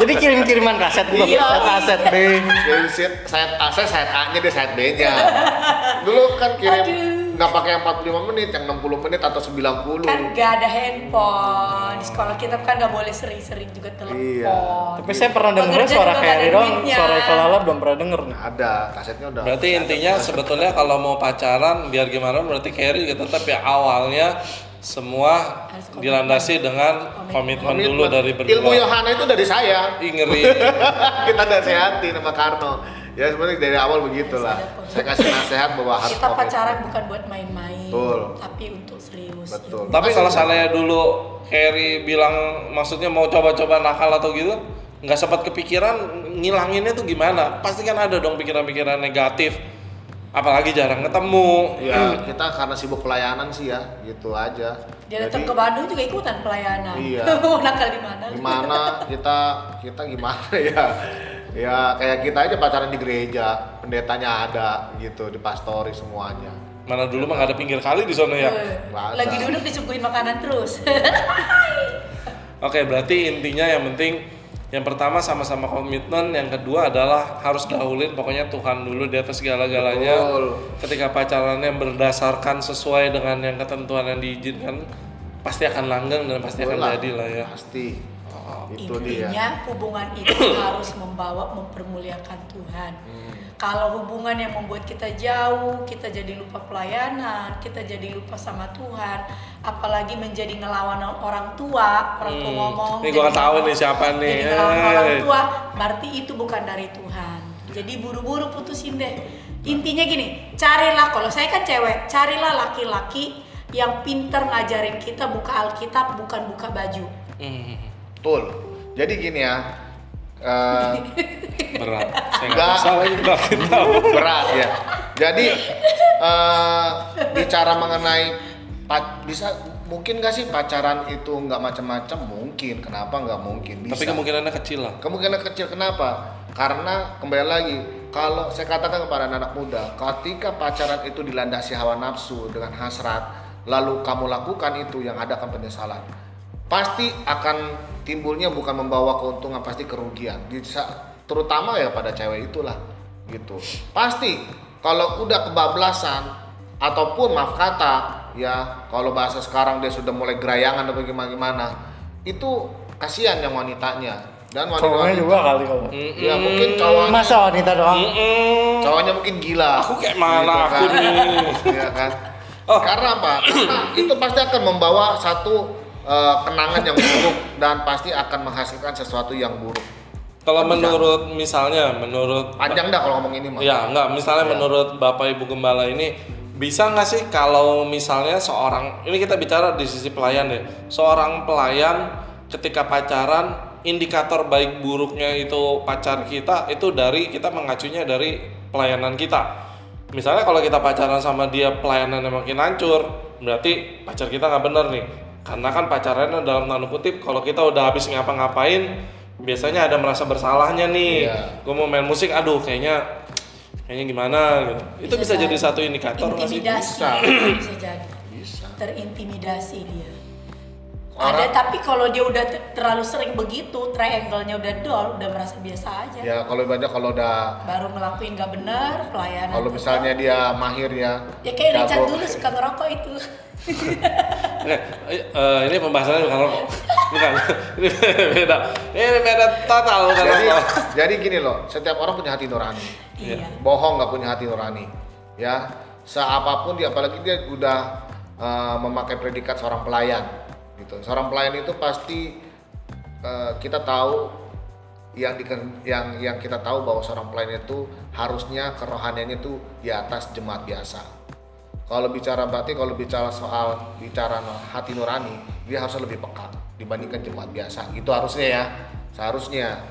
Jadi kirim-kiriman kaset dulu. Iya. Kaset B. Kirim set set A, saya set A-nya dia set B-nya. Dulu kan kirim Aduh. Nggak pakai yang 45 menit, yang 60 menit atau 90. kan gak ada handphone di sekolah kita kan gak boleh sering-sering juga telepon Iya. Tapi saya pernah denger Pekerja suara juga nggak doang, duitnya. suara Ikolala belum pernah denger nih. Ada, kasetnya udah. Berarti intinya sebetulnya kalau mau pacaran biar gimana berarti Carry gitu tetap ya awalnya semua dilandasi dengan komitmen, Komitmen. dulu dari berdua. Ilmu Yohana itu dari saya. Ih, ngeri. kita nasehatin sama Karno. Ya sebenarnya dari awal begitulah. Saya kasih nasihat bahwa harus kita pacaran bukan buat main-main Betul. tapi untuk serius Betul. gitu. Tapi kalau seandainya dulu Carry bilang maksudnya mau coba-coba nakal atau gitu, nggak sempat kepikiran ngilanginnya tuh gimana? Pasti kan ada dong pikiran-pikiran negatif. apalagi jarang ketemu Ya kita karena sibuk pelayanan sih ya, gitu aja. Dia datang ke Bandung juga ikutan pelayanan. Iya. Mau nakal di mana? gimana kita kita gimana ya ya kayak kita aja pacaran di gereja pendetanya ada gitu dipastori semuanya mana dulu mah gak ada pinggir kali di sana ya Eh. Lagi duduk disuguhin makanan terus. oke berarti intinya yang penting yang pertama sama-sama komitmen yang kedua adalah harus dahulin pokoknya Tuhan dulu di atas segala-galanya ketika pacarannya berdasarkan sesuai dengan yang ketentuan yang diizinkan pasti akan langgeng dan pasti akan Betul lah. jadi lah ya pasti itu dia Intinya hubungan itu harus membawa mempermuliakan Tuhan. Hmm. Kalau hubungan yang membuat kita jauh, kita jadi lupa pelayanan, kita jadi lupa sama Tuhan, apalagi menjadi ngelawan orang tua, orang tua Hmm. ngomong. Ini nggak tahu nih siapa nih. Jadi ngelawan orang Eh. tua, berarti itu bukan dari Tuhan. Jadi buru-buru putusin deh. Intinya gini, carilah kalau saya kan cewek, carilah laki-laki yang pinter ngajarin kita buka Alkitab, bukan buka baju. Hmm, betul. Jadi gini ya eh, berat. Saya nggak berat ya. Jadi eh, bicara mengenai bisa mungkin gak sih pacaran itu nggak macam-macam mungkin. Kenapa nggak mungkin? Bisa. Tapi kemungkinannya kecil lah. Kemungkinan kecil. Kenapa? Karena kembali lagi, kalau saya katakan kepada anak muda, ketika pacaran itu dilandasi hawa nafsu dengan hasrat, lalu kamu lakukan itu yang ada akan penyesalan. Pasti akan timbulnya bukan membawa keuntungan, pasti kerugian. Terutama ya pada cewek itulah, gitu. Pasti kalau udah kebablasan ataupun maaf kata, ya kalau bahasa sekarang dia sudah mulai gerayangan atau gimana gimana, itu kasihan yang wanitanya dan Cowoknya wanita juga kali kalau. ya mungkin cowoknya Masa wanita doang? Mm-mm. cowoknya mungkin gila Aku kayak mana aku kan? nih? Iya kan Oh. karena apa karena itu pasti akan membawa satu eh, kenangan yang buruk dan pasti akan menghasilkan sesuatu yang buruk kalau menurut misalnya menurut panjang dah kalau ngomong ini mah Ya enggak, misalnya Ya. menurut Bapak Ibu Gembala ini bisa nggak sih kalau misalnya seorang ini kita bicara di sisi pelayan ya, seorang pelayan ketika pacaran indikator baik buruknya itu pacar kita itu dari kita mengacunya dari pelayanan kita. Misalnya kalau kita pacaran sama dia pelayanannya makin hancur, berarti pacar kita nggak bener nih. Karena kan pacarannya dalam tanda kutip kalau kita udah habis ngapa-ngapain biasanya ada merasa bersalahnya nih. Iya. Gue mau main musik, aduh kayaknya kayaknya gimana gitu. Itu bisa jadi satu indikator nggak intimidasi. Bisa. bisa jadi. Bisa. Terintimidasi dia. Orang- ada tapi kalau dia udah ter- terlalu sering begitu triangle-nya udah dol udah merasa biasa aja. Ya kalau banyak kalau udah baru ngelakuin gak benar pelayanan kalau misalnya dia mahir ya ya kayak Richard dulu suka ngerokok itu Eh, ini pembahasannya bukan rokok. Bukan. ini beda. Ini beda total bukan jadi rokok. jadi gini loh setiap orang punya hati nurani iya bohong nggak punya hati nurani ya seapapun dia apalagi dia udah uh, memakai predikat seorang pelayan gitu seorang pelayan itu pasti uh, kita tahu yang di, yang yang kita tahu bahwa seorang pelayan itu harusnya kerohaniannya itu di atas jemaat biasa kalau bicara berarti kalau bicara soal bicara hati nurani dia harusnya lebih peka dibandingkan jemaat biasa. Itu harusnya ya seharusnya.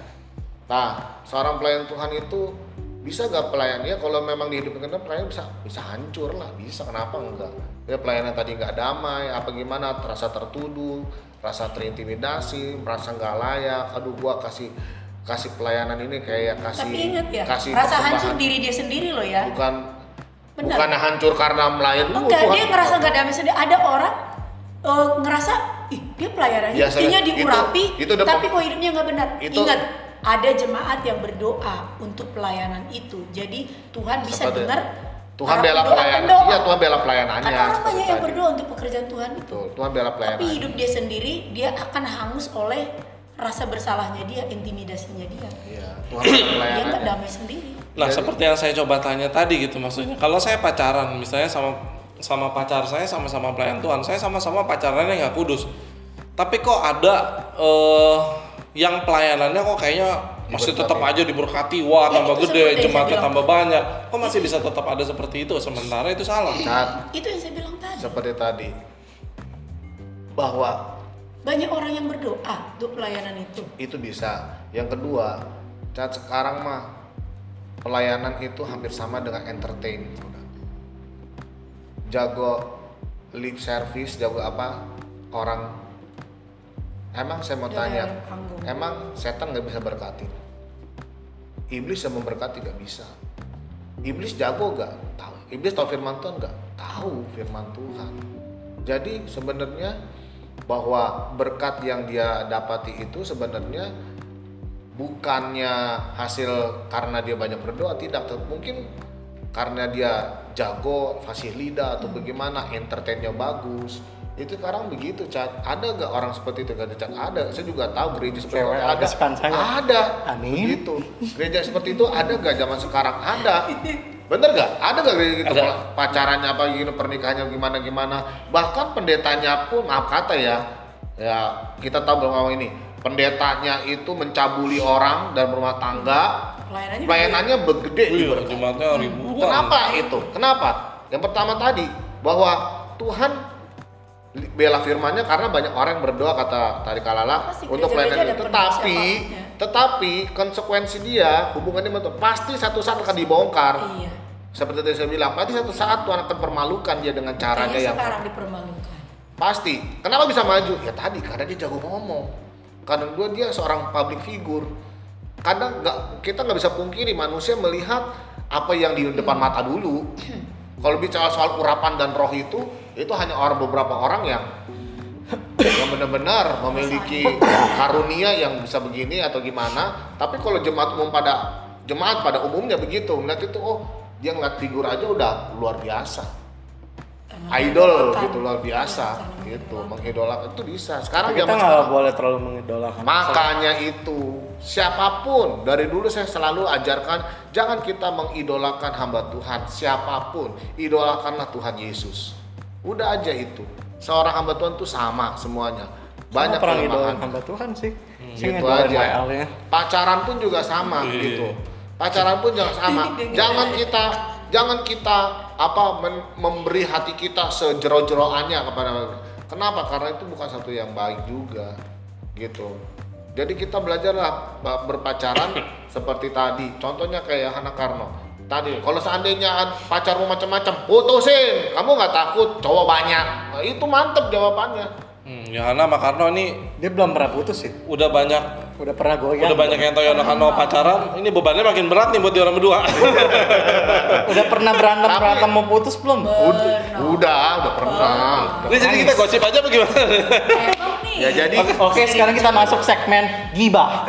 Nah seorang pelayan Tuhan itu bisa gak pelayan ya kalau memang dihidupkan pelayan bisa bisa hancur lah. Bisa kenapa enggak? Ya pelayanan tadi nggak damai apa gimana? Terasa tertuduh rasa terintimidasi merasa nggak layak. Aduh gua kasih kasih pelayanan ini kayak kasih tapi ya kasih rasa hancur diri dia sendiri loh ya. Bukan Benar. bukan hancur karena melayani Uh, enggak Tuhan dia ngerasa gak damai sendiri ada orang eh, ngerasa ih dia pelayanannya Biasanya istrinya itu- diurapi itu udah tapi kok hidupnya nggak benar? Itu- ingat ada jemaat yang berdoa untuk pelayanan itu. Jadi Tuhan bisa dengar Tuhan bela pendoa- pelayanan. iya Tuhan bela pelayanannya kan orang banyak yang berdoa untuk pekerjaan Tuhan itu. Betul, Tuhan bela tapi pelayanan. hidup dia sendiri dia akan hangus oleh rasa bersalahnya dia intimidasinya dia. Iya Tuhan bela dia nggak pelayanannya. damai sendiri Nah, Jadi- seperti yang saya coba tanya tadi gitu maksudnya. Kalau saya pacaran misalnya sama sama pacar saya sama-sama pelayan Tuhan, saya sama-sama pacarannya nggak kudus. Tapi kok ada eh yang pelayanannya kok kayaknya masih tetap aja diberkati, wah Ya, tambah gede, jemaatnya tambah banyak. Kok masih bisa tetap ada seperti itu sementara itu salah. Saat itu yang saya bilang tadi seperti tadi bahwa banyak orang yang berdoa untuk pelayanan itu itu bisa yang kedua saat sekarang mah pelayanan itu hampir sama dengan entertain jago lip service, jago apa orang emang saya mau tanya, emang setan nggak bisa berkatin? Iblis yang memberkati nggak bisa. Iblis jago gak? Tahu. Iblis tahu firman Tuhan gak? Tahu firman Tuhan. Jadi sebenarnya bahwa berkat yang dia dapati itu sebenarnya bukannya hasil karena dia banyak berdoa tidak mungkin karena dia jago fasih lidah atau bagaimana entertainnya bagus. Itu sekarang begitu cat ada gak orang seperti itu kata cat ada. Saya juga tahu gereja seperti Cewek itu ada ada. Amin. begitu. Gereja seperti itu ada gak zaman sekarang? Ada. Bener gak ada gak gereja gitu? Ada. pacarannya apa gini pernikahannya gimana gimana? Bahkan pendetanya pun maaf kata ya ya kita tahu bahwa ini pendetanya itu mencabuli orang dan rumah tangga Pelayanannya pelayanannya begede Iya, ribuan. Kenapa itu? Kenapa? Yang pertama tadi bahwa Tuhan bela firmannya karena banyak orang yang berdoa kata tadi Kalala Pasti untuk pelayanan itu. Tetapi, ya. tetapi konsekuensi dia hubungannya Tuhan pasti satu saat akan dibongkar. Iya. Seperti tadi saya bilang, pasti satu saat Tuhan akan permalukan dia dengan caranya Kayaknya yang sekarang dipermalukan. Pasti. Kenapa bisa maju? Ya tadi karena dia jago ngomong. Kadang dua dia seorang public figure. Kadang nggak kita nggak bisa pungkiri manusia melihat apa yang di depan mata dulu. Kalau bicara soal urapan dan roh itu, itu hanya orang beberapa orang yang yang benar-benar memiliki karunia yang bisa begini atau gimana. Tapi kalau jemaat umum pada jemaat pada umumnya begitu, melihat itu oh dia ngeliat figur aja udah luar biasa idol gitu luar biasa gitu. Mengidolakan. mengidolakan itu bisa. Sekarang kita nggak boleh terlalu mengidolakan. Makanya itu siapa pun dari dulu saya selalu ajarkan jangan kita mengidolakan hamba Tuhan siapa pun. Idolakanlah Tuhan Yesus. Udah aja itu. Seorang hamba Tuhan tuh sama semuanya. Banyak perang kelemahan idola hamba Tuhan sih. Sih gitu aja. pacaran pun juga sama Iya. gitu. Pacaran pun jangan sama. Jangan kita jangan kita apa men- memberi hati kita sejero-jeroannya kepada kenapa? Karena itu bukan satu yang baik juga gitu. Jadi kita belajarlah berpacaran seperti tadi. Contohnya kayak Hana Karno. Tadi kalau seandainya pacarmu macam-macam putusin. Kamu nggak takut cowok banyak. Nah, itu mantep jawabannya. Hmm, Yohana sama Karno ini dia belum pernah putus sih. Udah banyak udah pernah goyang. Udah banyak yang tahu Yohana Karno pacaran. Ini bebannya makin berat nih buat di orang berdua. udah pernah berantem Tapi- berantem mau putus belum? Udah. Udah udah pernah. Ini jadi kita gosip aja nih. ya jadi Oke, oke, sekarang kita masuk segmen gibah.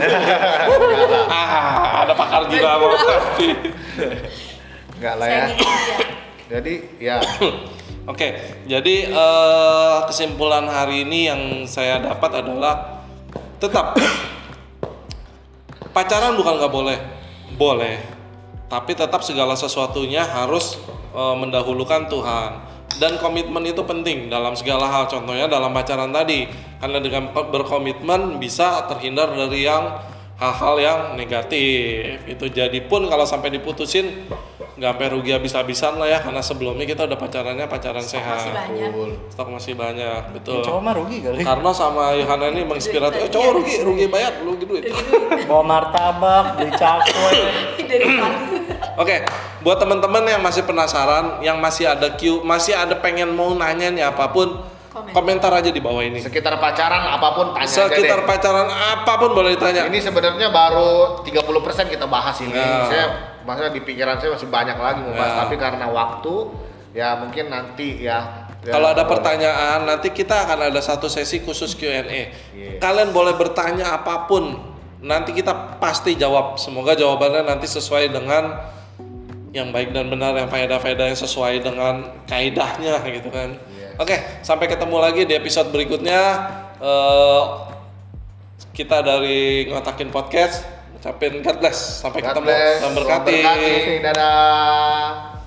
ah, ada pakar juga mau nggak lah ya. Jadi ya. Oke, jadi eh, kesimpulan hari ini yang saya dapat adalah tetap pacaran bukan nggak boleh, boleh, tapi tetap segala sesuatunya harus eh, mendahulukan Tuhan dan komitmen itu penting dalam segala hal. Contohnya dalam pacaran tadi, karena dengan berkomitmen bisa terhindar dari yang hal-hal yang negatif. Itu jadi pun kalau sampai diputusin nggak sampai rugi habis-habisan lah ya karena sebelumnya kita udah pacarannya pacaran sehat. Masih banyak. Stok masih banyak, betul. Cowok mah rugi kali. Karena sama Yohana ini menginspirasi, oh, cowok rugi, rugi bayar, rugi duit. Bawa martabak, beli cakwe. Oke, buat teman-teman yang masih penasaran, yang masih ada Q, masih ada pengen mau nanya nih apa pun, Komen. komentar aja di bawah ini. sekitar pacaran apa pun tanya Sekitar aja deh. pacaran apa pun boleh ditanya. Ini sebenarnya baru 30% kita bahas ini. Ya. Saya maksudnya di pikiran saya masih banyak lagi mau bahas, Ya. tapi karena waktu ya mungkin nanti ya. ya, Kalau ada pertanyaan, nanti kita akan ada satu sesi khusus Q&A. Yes. Kalian boleh bertanya apa pun, nanti kita pasti jawab. Semoga jawabannya nanti sesuai dengan yang baik dan benar, yang faedah-faedah yang sesuai dengan kaidahnya gitu kan. Yes. Oke, sampai ketemu lagi di episode berikutnya. Eh, kita dari ngotakin podcast, ucapin God bless. Sampai God ketemu. Tuhan berkati. Dadah.